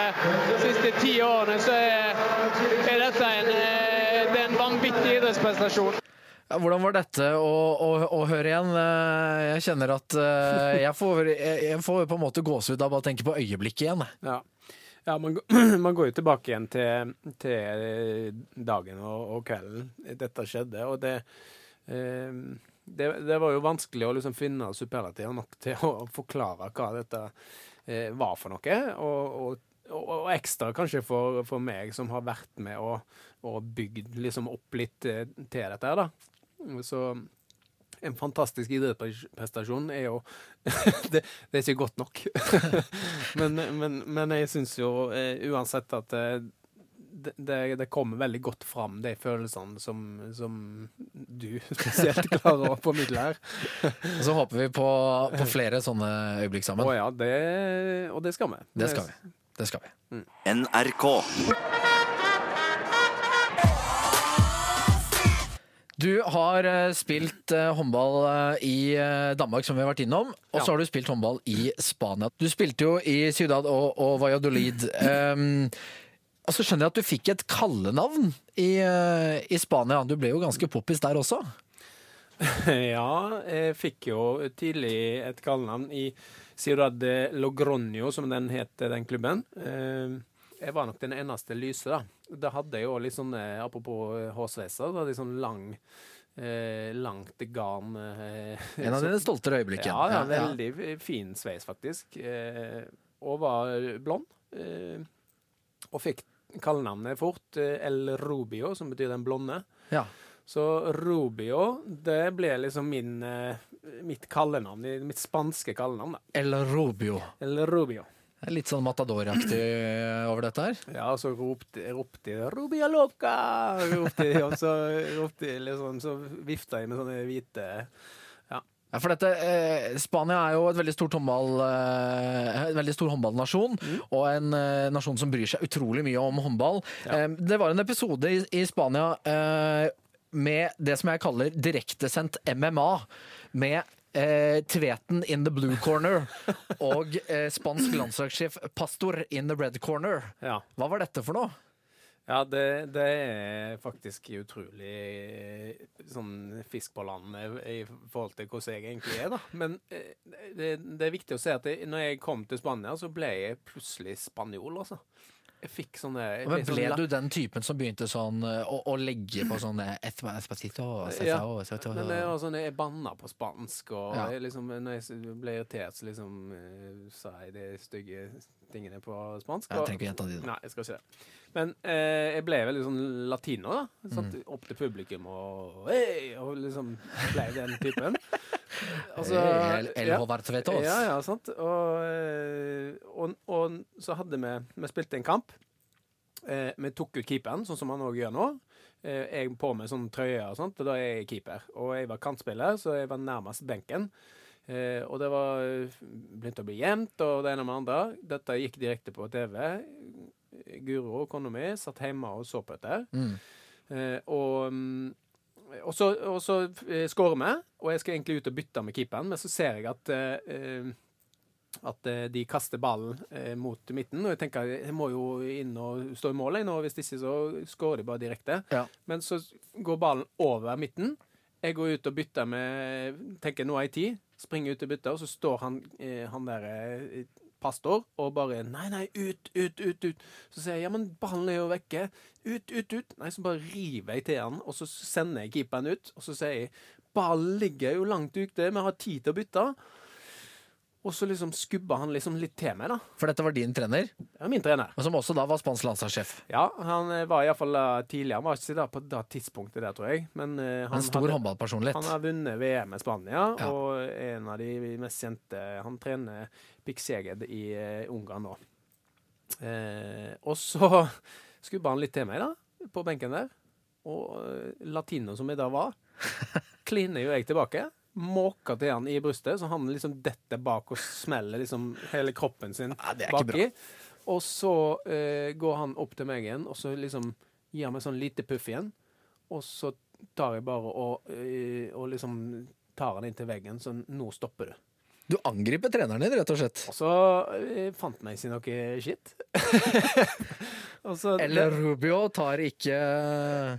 siste ti årene, så er, er dette en, eh, det er en vanvittig idrettsprestasjon. Ja, hvordan var dette å, å, å høre igjen? Eh, Jeg kjenner at eh, jeg får, jeg får på en måte gåsehud av bare å tenke på øyeblikket igjen. Ja. Ja, man, man går jo tilbake igjen til, til dagen og, og kvelden dette skjedde, og det, eh, det Det var jo vanskelig å liksom finne superlativer nok til å forklare hva dette eh, var for noe. Og, og, og, ekstra kanskje for, for meg, som har vært med og, og bygd liksom opp litt eh, til dette her, da. Så en fantastisk idrettsprestasjon er jo det, det er ikke godt nok. men, men, men jeg syns jo eh, uansett at eh, det, det, kommer veldig godt fram, de følelsene som, som du spesielt klarer å formidle her. Og så håper vi på, på flere sånne øyeblikk Å sammen. ja, det, og det skal vi. Det skal vi. Det skal vi. NRK. Du har eh, spilt eh, håndball eh, i Danmark, som vi har vært innom. Og så Ja. har du spilt håndball i Spania. Du spilte jo i Ciudad og, og Valladolid. Um, og så skjønner jeg at du fikk et kallenavn i, eh, i Spania. Du ble jo ganske poppis der også. Ja, jeg fikk jo tidlig et kallenavn i Ciudad de Logronio, som den het, den klubben. Eh, Jeg var nok den eneste lyse, da. Da hadde jeg jo litt sånn, eh, apropos hårsveiser, da hadde jeg sånn lang eh, langt garn. Eh, En av dine stoltere øyeblikk. Ja, ja, veldig ja. fin sveis, faktisk. Eh, og var blond. Eh, og fikk kallenavnet fort eh, El Rubio, som betyr den blonde. Ja. Så Rubio, det ble liksom min, eh, mitt kallenavn, mitt spanske kallenavn. da. El Rubio. El Rubio. Det er litt sånn Matador-aktig over dette her. Ja, og så ropte, ropte 'Rubia loca!' Ropte og så ropte liksom, så vifta jeg med sånne hvite Ja, for dette, eh, Spania er jo et veldig stort håndball, eh, en veldig stor håndballnasjon, og en eh, nasjon som bryr seg utrolig mye om håndball. Ja. Eh, det var en episode i, i Spania eh, med det som jeg kaller direktesendt MMA, med eh, Tveten in the blue corner og eh, spansk landslagssjef Pastor in the red corner. Ja. Hva var dette for noe? Ja, det, det er faktisk utrolig eh, sånn fisk på land eh, i forhold til hvordan jeg egentlig er, da. Men eh, det, det er viktig å se at jeg, når jeg kom til Spania, så ble jeg plutselig spanjol, altså. Jeg fikk sånne jeg Men sånn ble la- du den typen som begynte sånn å, å legge på sånne espa- Espacito, Ja, Men det var sånn, jeg banna på spansk, og Ja. jeg liksom, når jeg ble irritert, så liksom sa jeg det stygge tingene på spansk. Jeg trenger ikke gjenta de, da. Nei, jeg skal ikke det. Men eh, jeg ble veldig sånn latino, da. Satt opp til publikum og hei, og liksom ble den typen. Altså, El, el ja. Ja, ja, sant. Og, eh, og, og så hadde vi Vi spilte en kamp. Eh, vi tok ut keeperen, sånn som han òg gjør nå. Eh, jeg på med sånn trøye og sånt, og da er jeg keeper. Og jeg var kantspiller, så jeg var nærmest benken. Eh, og det var begynte å bli jevnt, og det ene med det andre. Dette gikk direkte på TV. Guro, kona mi, satt hjemme og så på dette. Mm. Eh, og, mm, og så, og så eh, skårer vi, og jeg skal egentlig ut og bytte med keeperen, men så ser jeg at eh, eh, at eh, de kaster ballen eh, mot midten. Og jeg tenker jeg må jo inn og stå i mål, nå, hvis ikke så skårer de bare direkte. Ja. Men så går ballen over midten. Jeg går ut og bytter med Tenker nå har jeg tid. Springer ut og bytter, og så står han, eh, han der eh, pastor og bare Nei, nei, ut, ut, ut, ut. Så sier jeg ja, men ballen er jo vekke. Ut, ut, ut. Nei, så bare river jeg til han, og så sender jeg keeperen ut. Og så sier jeg ballen ligger jo langt ute, vi har tid til å bytte. Og så liksom skubba han liksom litt til meg, da. For dette var din trener, Ja, min trener. og som også da var spansk landslagssjef. Ja, han eh, var iallfall tidligere. Han var ikke da på det tidspunktet der, tror jeg. Men uh, han En stor hadde- håndballpersonlighet. Han har vunnet VM i Spania, Ja. og en av de mest kjente Han trener Pikseged i uh, Ungarn nå. Uh, og så skubba han litt til meg, da, på benken der. Og uh, latino som jeg da var, kliner jo jeg tilbake. Måker til han i brystet, så han liksom detter bak og smeller liksom hele kroppen sin baki. Og så eh, går han opp til meg igjen, og så liksom gir han meg sånn lite puff igjen. Og så tar jeg bare og, eh, og liksom tar han inn til veggen, så nå stopper du. Du angriper treneren din, rett og slett. Og så eh, fant meg ikke noe shit. Eller Rubio tar ikke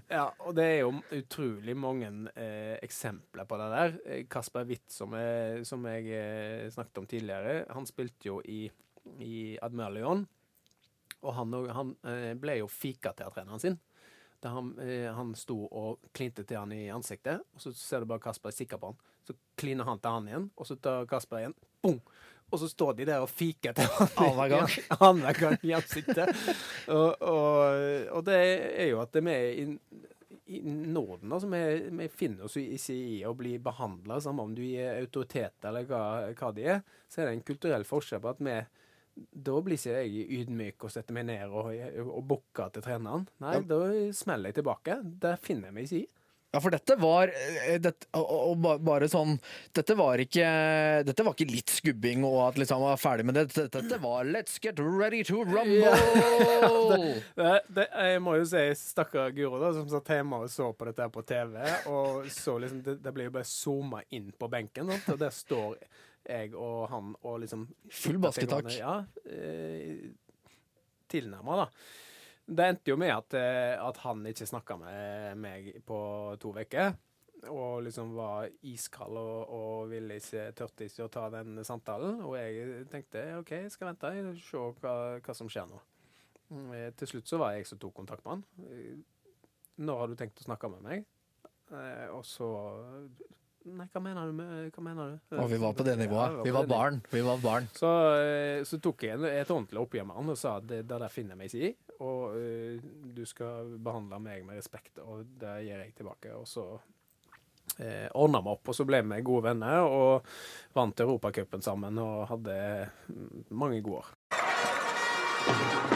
Ja, og det er jo utrolig mange eh, eksempler på det der. Eh, Kasper Witt, som, jeg- som jeg eh, snakket om tidligere, han spilte jo i, i Admiral Leon, Og han, han eh, ble jo fika til av treneren sin. Da han, eh, han sto og klinte til han i ansiktet, og så ser du bare Kasper sikker på han. Så kliner han til han igjen, og så tar Kasper igjen. Boom! Og så står de der og fiker til han Annenhver gang. gang i ansiktet. og, og, og det er jo at vi i, i Norden, altså, vi, vi finner oss ikke i å bli behandla, samme om du er autoritet eller hva, hva de er, så er det en kulturell forskjell på at vi da blir ikke jeg ydmyk og setter meg ned og, og bukker til treneren. Nei, Ja. da smeller jeg tilbake. Det finner jeg meg ikke i. Ja, for dette var eh, dette, og, og ba- bare sånn Dette var ikke Dette var ikke litt skubbing og at liksom var ferdig med det. Dette, dette var Let's get ready to rumble! Det, det, jeg må jo si stakkar Guro, da, som satt hjemme og så på dette på TV. Og så liksom, det, det blir jo bare zooma inn på benken, sant? og der står jeg og han og liksom Full basketak. Ja. Eh, Tilnærma, da. Det endte jo med at, eh, at han ikke snakka med meg på to uker. Og liksom var iskald og, og ville ikke tørte ikke å ta den samtalen. Og jeg tenkte OK, jeg skal vente og se hva, hva som skjer nå. Eh, Til slutt så var jeg som tok kontakt med han. Eh, Når har du tenkt å snakke med meg? Og så Nei, hva mener du med Hva mener du? Og vi var på det nivået. Ja, Vi var barn. Vi var barn. Så, eh, så tok jeg en, et ordentlig oppgjør med han og sa at det, det der finner jeg meg ikke i. Og uh, du skal behandle meg med respekt, og det gir jeg tilbake. Og så eh, ordna vi opp, og så ble vi gode venner og vant Europacupen sammen og hadde mm, mange gode år.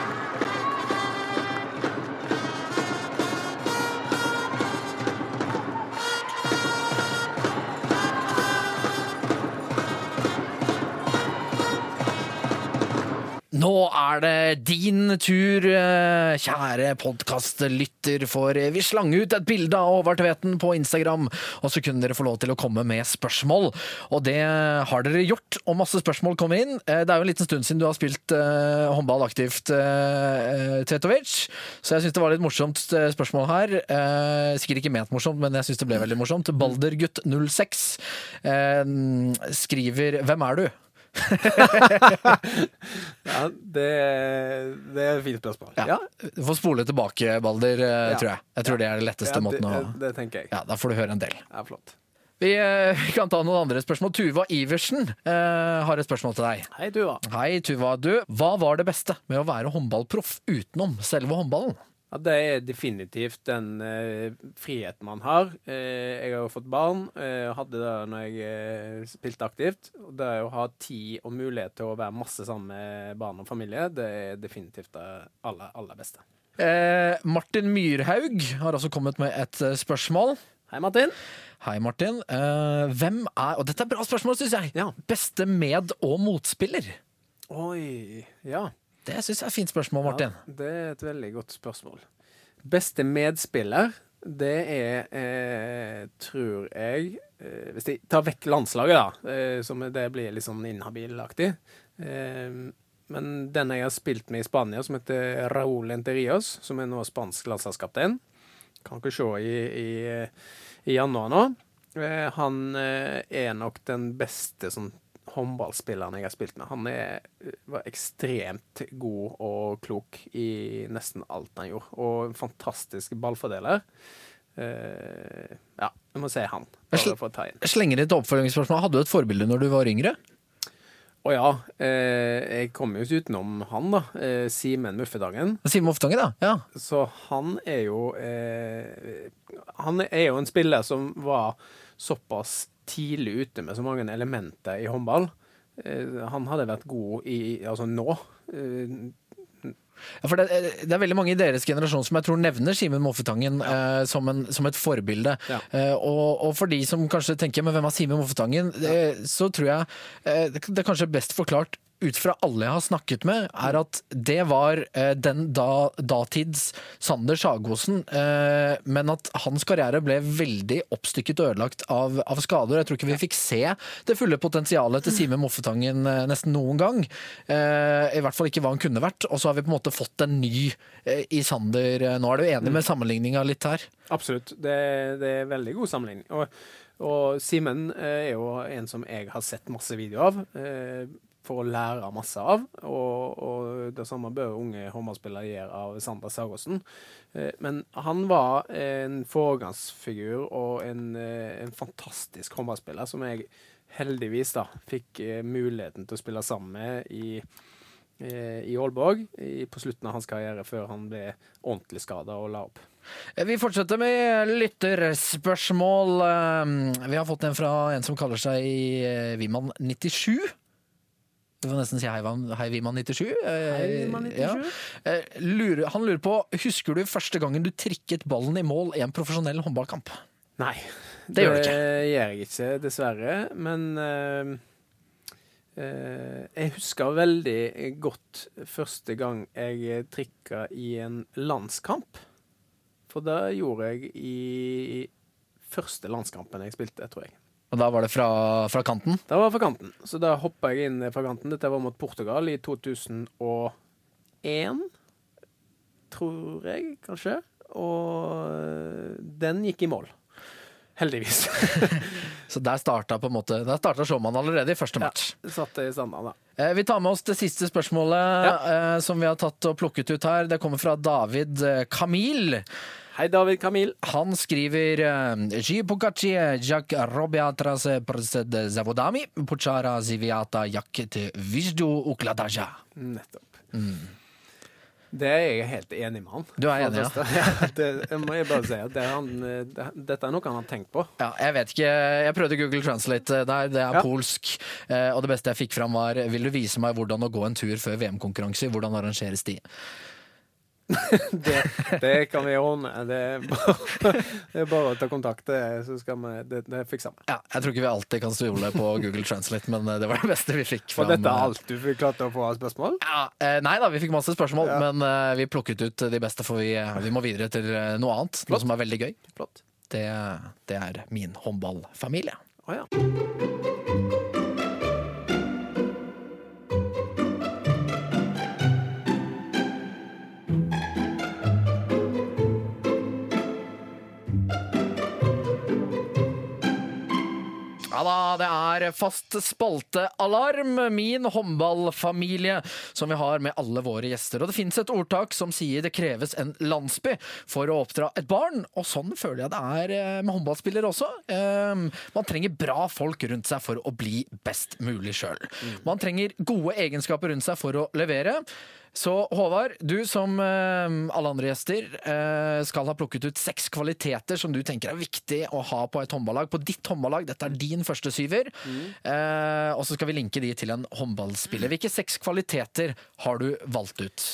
Nå er det din tur, eh, kjære podkastlytter, for vi slang ut et bilde av Håvard på Instagram, og så kunne dere få lov til å komme med spørsmål. Og det har dere gjort, og masse spørsmål kommer inn. Eh, Det er jo en liten stund siden du har spilt uh, håndball aktivt, uh, Tvetovic, så jeg syns det var litt morsomt spørsmål her. Uh, sikkert ikke ment morsomt, men jeg syns det ble veldig morsomt. Baldergutt06 uh, skriver Hvem er du? Ja, det, det er et fint spørsmål. Ja. Du får spole tilbake, Balder, eh, Ja. tror jeg. Jeg tror det er den letteste Ja, det, måten å det, det tenker jeg. Ja, da får du høre en del. Ja, flott. Vi, eh, vi kan ta noen andre spørsmål. Tuva Iversen eh, har et spørsmål til deg. Hei, Tuva. Hei, Tuva. Du, hva var det beste med å være håndballproff utenom selve håndballen? Ja, det er definitivt den eh, friheten man har. Eh, jeg har jo fått barn, eh, hadde det når jeg eh, spilte aktivt. Og det å ha tid og mulighet til å være masse sammen med barn og familie, det er definitivt det aller, aller beste. Eh, Martin Myrhaug har også kommet med et eh, spørsmål. Hei, Martin. Hei, Martin. Eh, hvem er Og dette er bra spørsmål, syns jeg. Ja. Beste med- og motspiller? Oi, ja. Det syns jeg er et fint spørsmål, Martin. Ja, det er et veldig godt spørsmål. Beste medspiller, det er, eh, tror jeg eh, Hvis de tar vekk landslaget, da, eh, som det blir litt sånn inhabilaktig eh, Men den jeg har spilt med i Spania, som heter Raúl Enterios, som er nå spansk landslagskaptein Kan ikke se i, i, i januar nå. Eh, han eh, er nok den beste sånn håndballspilleren jeg har spilt med. Han er, var ekstremt god og klok i nesten alt han gjorde. Og en fantastisk ballfordeler. Uh, ja, jeg må se han. Slenger et oppfølgingsspørsmål. Hadde du et forbilde når du var yngre? Å ja, eh, jeg kommer jo ikke utenom han, da. Eh, Simen Muffedagen. Simen Oftange, da. Ja. Så han er jo eh, Han er jo en spiller som var såpass tidlig ute med så mange elementer i håndball. Eh, han hadde vært god i Altså nå. Eh, Ja, for det, det er veldig mange i deres generasjon som jeg tror nevner Simen Moffetangen eh, som, en, som et forbilde. Ja. Eh, og, og for de som kanskje tenker men hvem er Simen Moffetangen, eh, så tror jeg eh, det, det er kanskje best forklart ut fra alle jeg har snakket med, er at det var eh, den da, datids Sander Sagosen, eh, men at hans karriere ble veldig oppstykket og ødelagt av, av skader. Jeg tror ikke vi fikk se det fulle potensialet til Simen Moffetangen eh, nesten noen gang. Eh, I hvert fall ikke hva han kunne vært. Og så har vi på en måte fått en ny eh, i Sander eh, nå. Er du enig med sammenligninga litt her? absolutt. Det, det er veldig god sammenligning. Og, og Simen er jo en som jeg har sett masse videoer av for å lære masse av. Og, og det samme bør unge håndballspillere gjøre av Sander Sagosen. Eh, men han var en foregangsfigur og en, eh, en fantastisk håndballspiller som jeg heldigvis da fikk eh, muligheten til å spille sammen med i i Aalborg på slutten av hans karriere, før han ble ordentlig skada og la opp. Vi fortsetter med lytterspørsmål. Vi har fått en fra en som kaller seg Wiman97. Du får nesten si hei, hei Viman97. Eh, ja. Eh, han lurer på Husker du første gangen du trikket ballen i mål i en profesjonell håndballkamp? Nei. Det, det gjør, ikke. Det gjør jeg ikke, dessverre. Men uh jeg husker veldig godt første gang jeg trikka i en landskamp. For det gjorde jeg i første landskampen jeg spilte, tror jeg. Og da var det fra, fra kanten? Da var fra kanten. Så da hoppa jeg inn fra kanten. Dette var mot Portugal i 2001, tror jeg, kanskje. Og eh, den gikk i mål. Heldigvis. Så der starta på en måte Der starta showmannen allerede i første match. Satt det i standard, da. Eh, Vi tar med oss det siste spørsmålet eh, som vi har tatt og plukket ut her. Det kommer fra David Kamil. Hei, David Kamil. Han skriver eh, «Ji jak robiatra se przed zawodami, poczara ziviata jak til vizdu ukladaja. Nettopp. Det er jeg helt enig med han. Du er enig, ja? Det ja? det jeg må jeg bare si at det han, eh, det, dette er noe han har tenkt på. Ja, jeg vet ikke. Jeg prøvde Google Translate der. Det er Ja. polsk. eh, Og det beste jeg fikk fram, var Vil du vise meg hvordan å gå en tur før VM-konkurranser? Hvordan arrangeres de? Det, det kan vi ordne. Det er bare, det er bare å ta kontakt, så skal vi Det, det fikser vi. Ja, jeg tror ikke vi alltid kan stole på Google Translate, men eh, det var det beste vi fikk fram. Og dette eh, er alt du fikk klart å få av spørsmål? Ja, eh, nei da, vi fikk masse spørsmål, Ja. men eh, vi plukket ut de beste, for vi, vi må videre til eh, noe annet. Noe som er veldig gøy. Det, det er min håndballfamilie. Oh, ja. Da, det er fast spaltealarm, min håndballfamilie, som vi har med alle våre gjester. Og det fins et ordtak som sier det kreves en landsby for å oppdra et barn, og sånn føler jeg det er eh, med håndballspillere også. Eh, Man trenger bra folk rundt seg for å bli best mulig sjøl. Man trenger gode egenskaper rundt seg for å levere. Så Håvard, du som eh, alle andre gjester eh, skal ha plukket ut seks kvaliteter som du tenker er viktig å ha på et håndballag. På ditt håndballag, dette er din første syver. Eh, og så skal vi linke de til en håndballspiller. Hvilke seks kvaliteter har du valgt ut?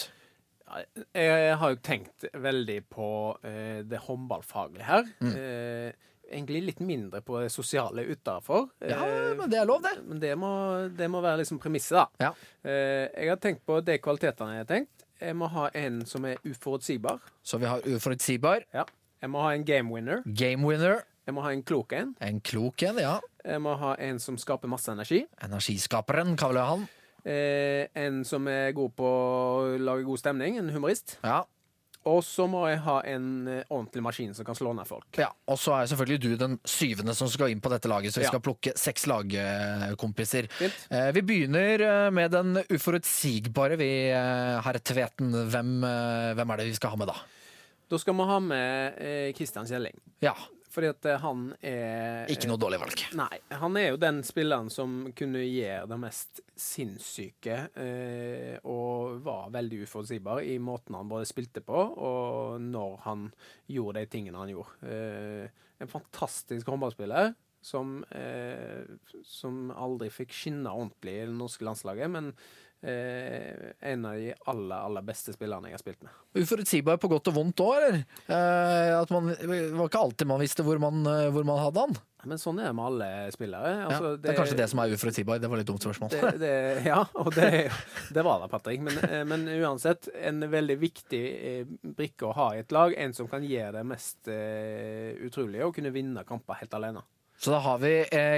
Jeg har jo tenkt veldig på det håndballfaglige her. Eh, egentlig litt mindre på det sosiale utafor. Ja, men det er lov, det. Men det må, det må være liksom premisset, da. Ja. Eh, jeg har tenkt på de kvalitetene jeg har tenkt. Jeg må ha en som er uforutsigbar. Så vi har uforutsigbar, Ja. Jeg må ha en game winner. game winner, Jeg må ha en klok en. en klok en, ja. Jeg må ha en som skaper masse energi. Energiskaperen, kaller jeg han. Eh, en som er god på å lage god stemning. En humorist. Ja. Og så må jeg ha en eh, ordentlig maskin som kan slå ned folk. Ja, Og så er selvfølgelig du den syvende som skal inn på dette laget, så vi Ja. skal plukke seks lagkompiser. Eh, Vi begynner eh, med den uforutsigbare, vi, eh, herr Tveten. Hvem, eh, hvem er det vi skal ha med da? Da skal vi ha med eh, Christian Kjelling. Ja, Fordi at eh, han er ikke noe dårlig valg. Nei, han er jo den spilleren som kunne gjøre det mest sinnssyke, eh, og var veldig uforutsigbar i måten han både spilte på, og når han gjorde de tingene han gjorde. Eh, en fantastisk håndballspiller som, eh, som aldri fikk skinne ordentlig i det norske landslaget, men eh, en av de aller, aller beste spillerne jeg har spilt med. Uforutsigbar på godt og vondt òg, eller? Eh, at man, det var ikke alltid man visste hvor man, eh, hvor man hadde han. Men sånn er det med alle spillere. Altså, ja, det er kanskje det som er uforutsigbar. Det var litt dumt spørsmål. det, det, ja, og det, det var det, Patrick. Men, eh, men uansett, en veldig viktig eh, brikke å ha i et lag. En som kan gjøre det mest utrolige, å kunne vinne kamper helt alene. Så da har vi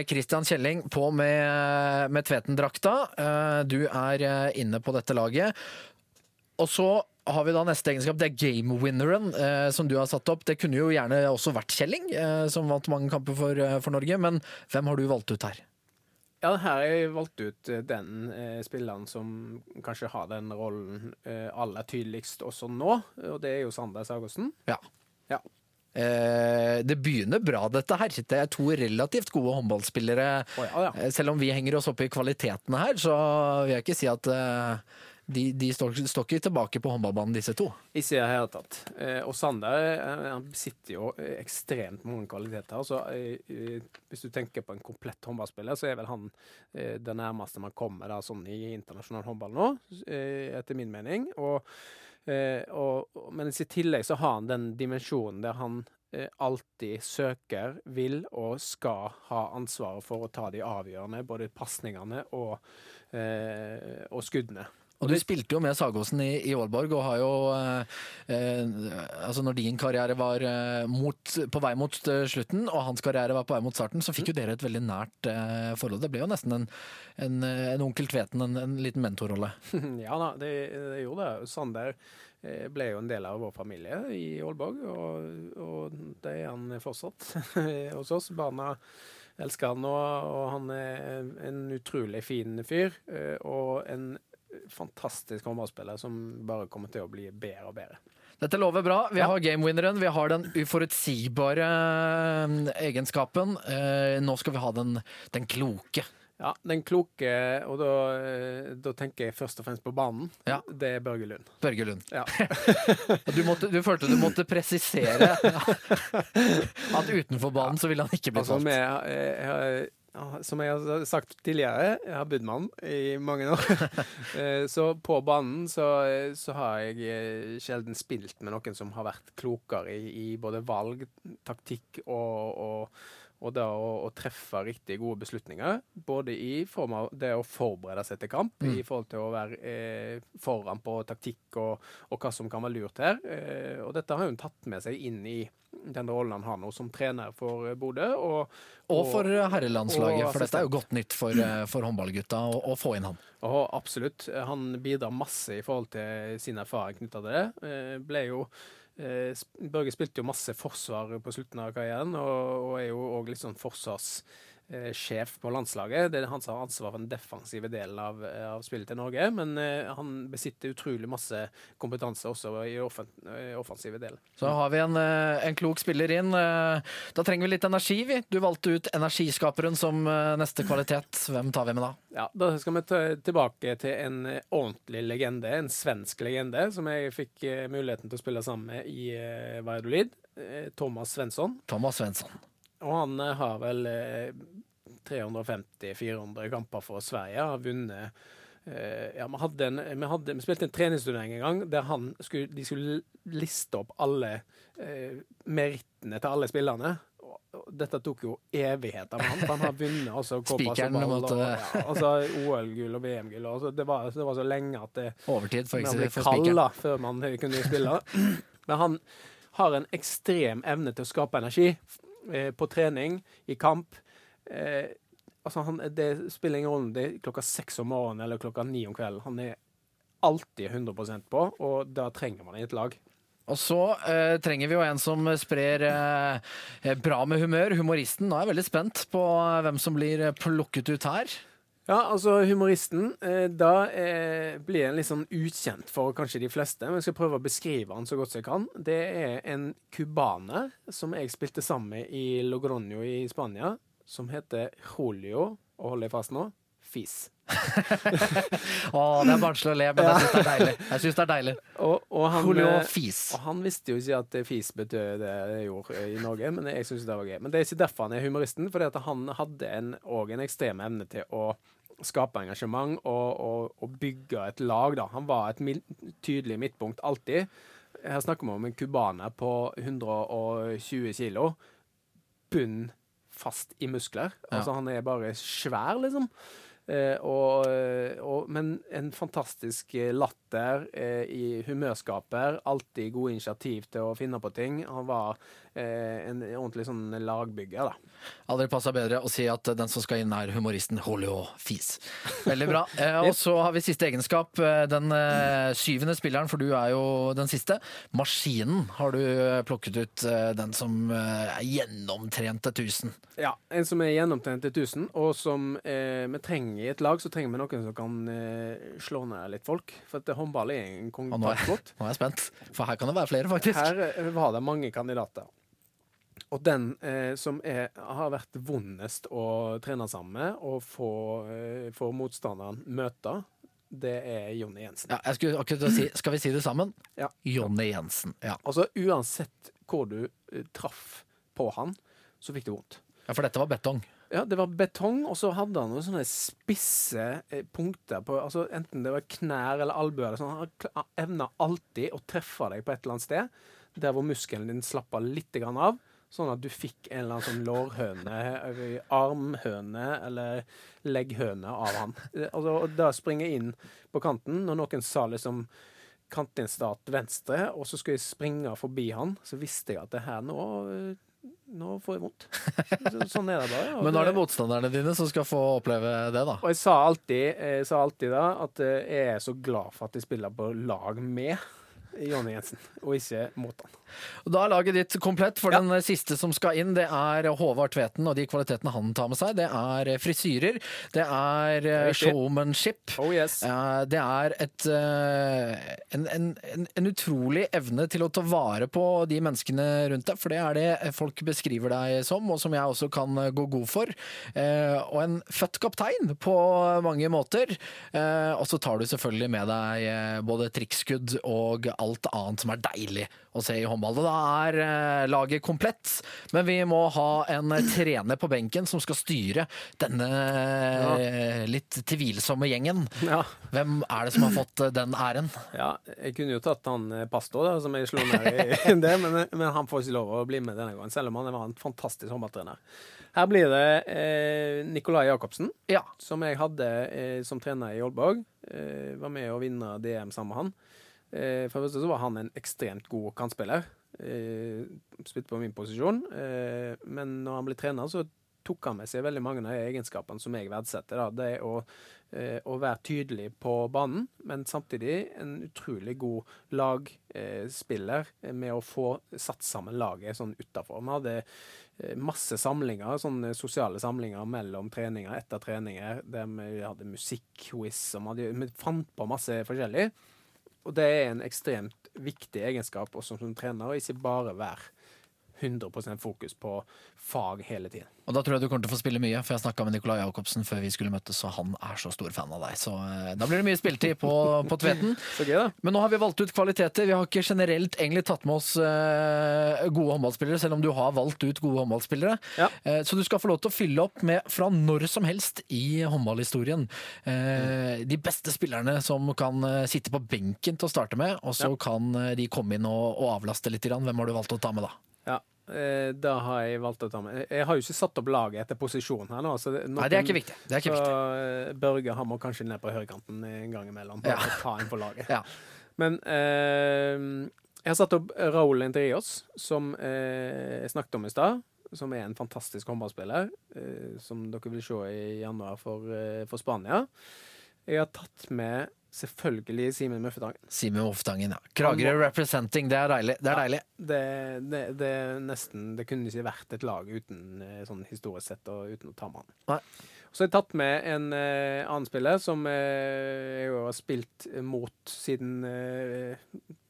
Kristian Kjelling på med, med Tveten-drakta. Eh, du er eh, inne på dette laget. Og så har vi da neste egenskap, det er game-winneren eh, som du har satt opp. Det kunne jo gjerne også vært Kjelling, eh, som vant mange kamper for, eh, for Norge. Men hvem har du valgt ut her? Ja, her har jeg valgt ut eh, den eh, spilleren som kanskje har den rollen eh, aller tydeligst også nå, og det er jo Sander Sagosen. Ja. Ja. Eh, det begynner bra, dette her. Det er to relativt gode håndballspillere. Oh, ja, ja. Eh, Selv om vi henger oss opp i kvalitetene her, så vil jeg ikke si at eh, De, de står, står ikke tilbake på håndballbanen, disse to. Ikke i det hele tatt. Eh, og Sander han besitter jo ekstremt mange kvaliteter. Så, hvis du tenker på en komplett håndballspiller, så er vel han det nærmeste man kommer da, sånn i internasjonal håndball nå, etter min mening. Og, og, og, men i tillegg så har han den dimensjonen der han eh, alltid søker, vil og skal ha ansvaret for å ta de avgjørende, både pasningene og, eh, og skuddene. Og du spilte jo med Sagåsen i, i Aalborg, og har jo eh, eh, Altså når din karriere var eh, mot, på vei mot eh, slutten, og hans karriere var på vei mot starten, så fikk jo dere et veldig nært eh, forhold. Det ble jo nesten en, en, en onkel Tveten, en, en liten mentorrolle. ja da, det, det gjorde det. Sander ble jo en del av vår familie i Aalborg, og, og det er han fortsatt hos oss. Barna elsker han, og, og han er en utrolig fin fyr. Og en fantastisk håndballspiller som bare kommer til å bli bedre og bedre. Dette lover bra. Vi Ja. har gamewinneren, vi har den uforutsigbare eh, egenskapen. Eh, nå skal vi ha den, den kloke. Ja, den kloke, og da, eh, da tenker jeg først og fremst på banen. Ja. Det er Børge Lund. Børge Lund. Ja. Du, måtte, du følte du måtte presisere at utenfor banen så ville han ikke bli Altså, solgt. Som jeg har sagt tidligere, jeg har han i mange år. Eh, så på banen så, så har jeg eh, sjelden spilt med noen som har vært klokere i, i både valg, taktikk og, og, og det å, å treffe riktig gode beslutninger. Både i form av det å forberede seg til kamp, Mm. i forhold til å være eh, foran på taktikk og, og hva som kan være lurt her. Eh, og dette har hun tatt med seg inn i den rollen han har nå som trener for eh, Bodø. Og, Og for herrelandslaget, og for dette er jo godt nytt for, eh, for håndballgutta å, å få inn han. Oh, absolutt. Han bidrar masse i forhold til sin erfaring knytta til det. Eh, Ble jo eh, Børge spilte jo masse forsvar på slutten av karrieren, og, og er jo òg litt sånn forsvarssjef på landslaget. Det er han som har ansvar for den defensive delen av, av spillet til Norge. Men eh, han besitter utrolig masse kompetanse også i offen, eh, offensive delen. Så har vi en, eh, en klok spiller inn. Eh, Da trenger vi litt energi, vi. Du valgte ut energiskaperen som eh, neste kvalitet. Hvem tar vi med da? Ja, Da skal vi tilbake til en eh, ordentlig legende, en svensk legende, som jeg fikk eh, muligheten til å spille sammen med i eh, Valladolid. Eh, Thomas Svensson. Thomas Svensson. Og han eh, har vel eh, 350-400 kamper for Sverige. Har vunnet eh, ja, vi, hadde en, vi, hadde, vi spilte en treningsturnering en gang der han skulle, de skulle liste opp alle eh, merittene til alle spillerne. Dette tok jo evigheter med han. Han har vunnet altså, Spikeren måtte- ja, altså, OL-gull og VM-gull. Altså, det, var, det var så lenge at det, Overtid for, man ble da, før man kunne spille. Men han har en ekstrem evne til å skape energi eh, på trening, i kamp. Eh, altså han, det spiller ingen rolle om det er klokka seks om morgenen eller klokka ni om kvelden. Han er alltid 100% på, og da trenger man i et lag. Og så eh, trenger vi jo en som sprer eh, bra med humør. Humoristen. Nå er jeg veldig spent på eh, hvem som blir eh, plukket ut her. Ja, altså humoristen. Eh, da eh, blir han litt sånn ukjent for kanskje de fleste, men jeg skal prøve å beskrive han så godt jeg kan. Det er en cubaner som jeg spilte sammen med i Logroño i Spania, som heter Julio, og hold deg fast nå, Fis. Å, det er barnslig å le, men jeg syns det er deilig. Jeg synes det er deilig. Og, og han, Julio eh, Fis. Og han visste jo ikke at fis betød det det gjorde i Norge, men jeg syns det var gøy. Men det er ikke derfor han er humoristen, fordi at han hadde en, også en ekstrem evne til å skape engasjement og, og, og bygge et lag. Da. Han var et tydelig midtpunkt alltid. Her snakker vi om en cubaner på 120 kilo. Bunn fast i muskler. Ja. Altså Han er bare svær, liksom. Eh, og, og, men en fantastisk eh, latter eh, i humørskaper. Alltid gode initiativ til å finne på ting. Han var eh, en ordentlig sånn lagbygger, da. Aldri passa bedre å si at den som skal inn, er humoristen Holio Fis. Veldig bra. Eh, og så har vi siste egenskap. eh, Den eh, syvende spilleren, for du er jo den siste. Maskinen har du eh, plukket ut. Den som er gjennomtrent til 1000. Ja, En som er gjennomtrent til 1000, og som eh, vi trenger i et lag, så trenger vi noen som kan slå ned litt folk. For at håndball er en Og nå nå er jeg spent, for her kan det være flere, faktisk. Her eh, var det mange kandidater. Og den eh, som er, har vært vondest å trene sammen med og få, eh, få motstanderen møte, det er Jonny Jensen. Ja, jeg skulle akkurat si, skal vi si det sammen? Ja. Jonny Jensen. Ja. Altså uansett hvor du eh, traff på han, så fikk det vondt. ja, for dette var betong. Ja, det var betong, og så hadde han noen sånne spisse eh, punkter på altså Enten det var knær eller albuer sånn. Han evna alltid å treffe deg på et eller annet sted der hvor muskelen din slappa litt av. Sånn at du fikk en eller annen sånn lårhøne, eh, armhøne eller legghøne av han. Eh, Altså, og da springer jeg inn på kanten, når noen sa liksom kantinstat venstre, og så skulle jeg springe forbi han, så visste jeg at det her eh, nå får vondt. Sånn er det bare. Men nå er det motstanderne dine som skal få oppleve det, da. og jeg sa alltid, jeg sa alltid da at eh, jeg er så glad for at jeg spiller på lag med Jonny Jensen, og ikke mot han. Og Da er laget ditt komplett, for den siste som skal inn, det er Håvard Tveten og de kvalitetene han tar med seg. Det er frisyrer, det er eh, showmanship. Oh yes. Eh, Det er et, eh, en, en, en, utrolig evne til å ta vare på de menneskene rundt deg, for det er det folk beskriver deg som, og som jeg også kan gå god for. Og en født kaptein på mange måter. Og så tar du selvfølgelig med deg både trikkskudd og alt annet som er deilig å se i håndball. Og da er eh, laget komplett, men vi må ha en trener på benken som skal styre denne ja. litt tvilsomme gjengen. Ja. Hvem er det som har fått eh, den æren? ja, jeg kunne jo tatt han Pasto, pastor, da, som jeg slo ned i det, men, men han får ikke lov å bli med denne gangen, selv om han var en fantastisk håndballtrener. Her blir det eh, Nikolai Jacobsen, Ja. som jeg hadde eh, som trener i Aalborg. Eh, var med å vinne DM sammen med han. Eh, for det første så var han en ekstremt god kantspiller. Eh, spilte på min posisjon. Eh, men når han ble trener, så tok han med seg veldig mange av egenskapene som jeg verdsetter. Da. Det å, eh, å være tydelig på banen, men samtidig en utrolig god lagspiller eh, med å få satt sammen laget sånn utafor. Vi hadde eh, masse samlinger, sånne sosiale samlinger mellom treninger, etter treninger, der vi hadde musikkquiz, og vi, hadde, vi fant på masse forskjellig. Og det er en ekstremt viktig egenskap også som trener, og ikke bare være 100 fokus på fag hele tiden. Og da tror jeg du kommer til å få spille mye, for jeg snakka med Nikolai Jacobsen før vi skulle møtes, og han er så stor fan av deg. Så eh, da blir det mye spilletid på, på Tveten. Men nå har vi valgt ut kvaliteter. Vi har ikke generelt egentlig tatt med oss eh, gode håndballspillere, selv om du har valgt ut gode håndballspillere. Ja. Eh, så du skal få lov til å fylle opp med fra når som helst i håndballhistorien. Eh, de beste spillerne som kan sitte på benken til å starte med, og så kan eh, de komme inn og, og avlaste litt. Hvem har du valgt å ta med, da? Eh, da har jeg valgt å ta med Jeg har jo ikke satt opp laget etter posisjon her nå. Så det, Nei, det er ikke viktig. Det er ikke så, viktig. eh, Børge han må kanskje ned på høyrekanten en gang imellom. Bare Ja. ta en på laget. Ja. Men eh, jeg har satt opp Raúl Entrios, som eh, jeg snakket om i stad. Som er en fantastisk håndballspiller, eh, som dere vil se i januar for, eh, for Spania. Jeg har tatt med selvfølgelig Simen Muffetangen. Simen Muffetangen, ja. Kragerø representing, det er deilig. Det er Ja. deilig. Det, det, det nesten Det kunne ikke vært et lag uten eh, sånn historisk sett og uten å ta med han. Så har jeg tatt med en uh, annen spiller som uh, jeg jo har spilt mot siden uh,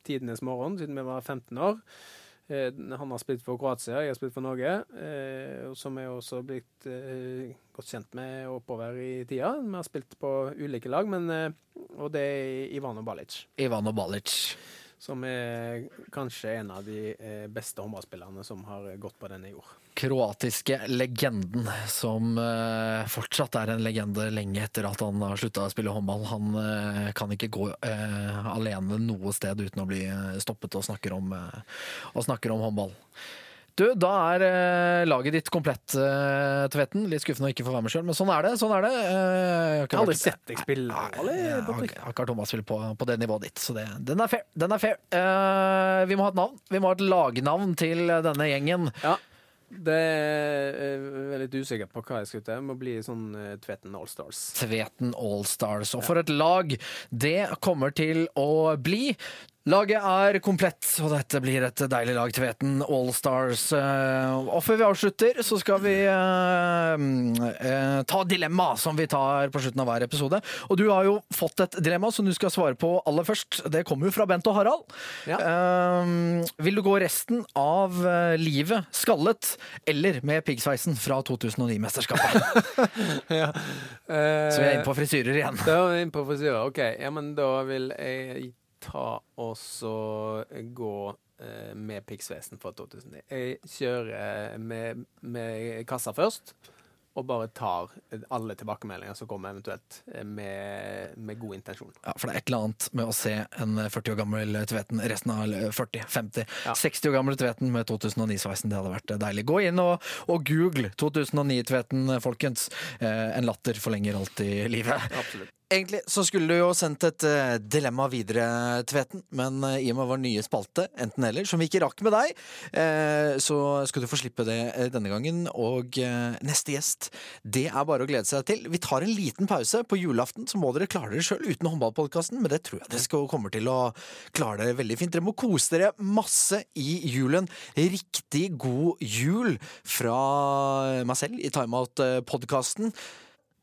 tidenes morgen, siden vi var 15 år. Eh, han har spilt for Kroatia, jeg har spilt for Norge. Eh, som jeg også har blitt eh, godt kjent med oppover i tida. Vi har spilt på ulike lag, men, og det er Ivano Balic Ivano Balic. Som er kanskje en av de eh, beste håndballspillerne som har gått på denne jord. kroatiske legenden, som eh, fortsatt er en legende lenge etter at han har slutta å spille håndball. Han eh, kan ikke gå alene noe sted uten å bli stoppet og snakker om, og snakker om håndball. Du, da er eh, laget ditt komplett, eh, Tvetten. Litt skuffende å ikke få være med sjøl, men sånn er det. sånn er det. Eh, Jeg har aldri vært- sett deg spille. Nei, jeg har, Patrick? jeg har ikke vært håndballspiller på, på det nivået ditt, så det, den er fair. Den er fair. Eh, vi må ha et navn. Vi må ha et lagnavn til denne gjengen. Ja. Det er jeg er litt usikker på hva jeg skal til. Jeg må bli sånn uh, Tveten Allstars. Tveten Allstars. Og for et lag det kommer til å bli Laget er komplett, og dette blir et deilig lag, Tveten Allstars. Eh, Og før vi avslutter, så skal vi eh, eh, ta dilemma som vi tar på slutten av hver episode. Og du har jo fått et dilemma som du skal svare på aller først. Det kommer jo fra Bent og Harald. Ja. Eh, vil du gå resten av livet skallet eller med piggsveisen fra 2009-mesterskapet? ja. Eh, Så vi er inne på frisyrer igjen. Da er vi inne på frisyrer. OK, ja, men da vil jeg ta og så gå eh, med piggsveisen fra 2009. Jeg kjører med, med kassa først. Og bare tar alle tilbakemeldinger som kommer, eventuelt eh, med, med god intensjon. Ja, for det er et eller annet med å se en 40 år gammel Tveten, resten av 40, 50, Ja. 60 år gammel Tveten med 2009-sveisen. Det hadde vært deilig. Gå inn og, og google 2009-Tveten, folkens. Eh, en latter forlenger alltid livet. Absolutt. Egentlig så skulle du jo sendt et eh, dilemma videre, Tveten, men eh, i og med vår nye spalte, enten eller, som vi ikke rakk med deg, eh, så skal du få slippe det denne gangen. Og neste gjest, det er bare å glede seg til. Vi tar en liten pause. På julaften så må dere klare dere sjøl uten håndballpodkasten, men det tror jeg dere skal, kommer til å klare dere veldig fint. Dere må kose dere masse i julen. Riktig god jul fra meg selv i Timeout-podkasten.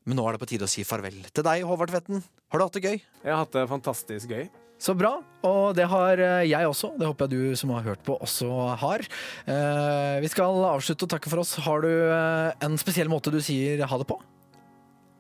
Men nå er det på tide å si farvel til deg, Håvard Tvetten. Har du hatt det gøy? Jeg har hatt det fantastisk gøy. Så bra. Og det har eh, jeg også. Det håper jeg du som har hørt på, også har. Eh, vi skal avslutte og takke for oss. Har du eh, en spesiell måte du sier ha det på?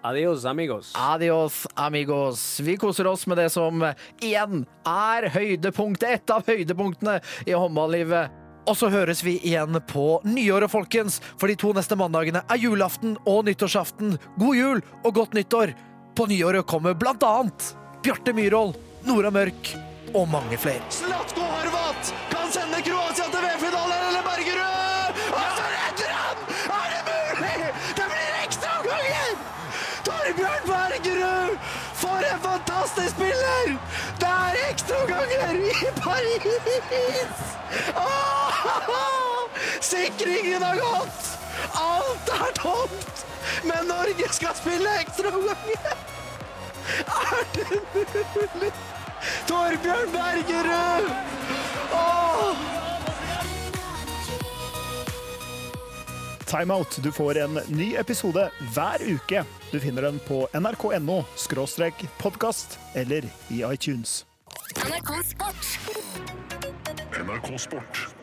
Adios, amigos. Adios, amigos. Vi koser oss med det som igjen er høydepunktet, et av høydepunktene i håndballivet. Og så høres vi igjen på nyåret, folkens, for de to neste mandagene er julaften og nyttårsaften. God jul og godt nyttår! På nyåret kommer blant annet Bjarte Myhrvold, Nora Mørk og mange flere. Slatko Horvat kan sende Kroatia til VM-finale en fantastisk spiller! Det er ekstraomganger i Paris! Sikringen har gått! Alt er tomt! Men Norge skal spille ekstraomganger! Er det mulig? Torbjørn Bergerud! Åh! Timeout. Du får en ny episode hver uke. Du finner den på nrk.no podkast eller i iTunes. NRK Sport. NRK Sport.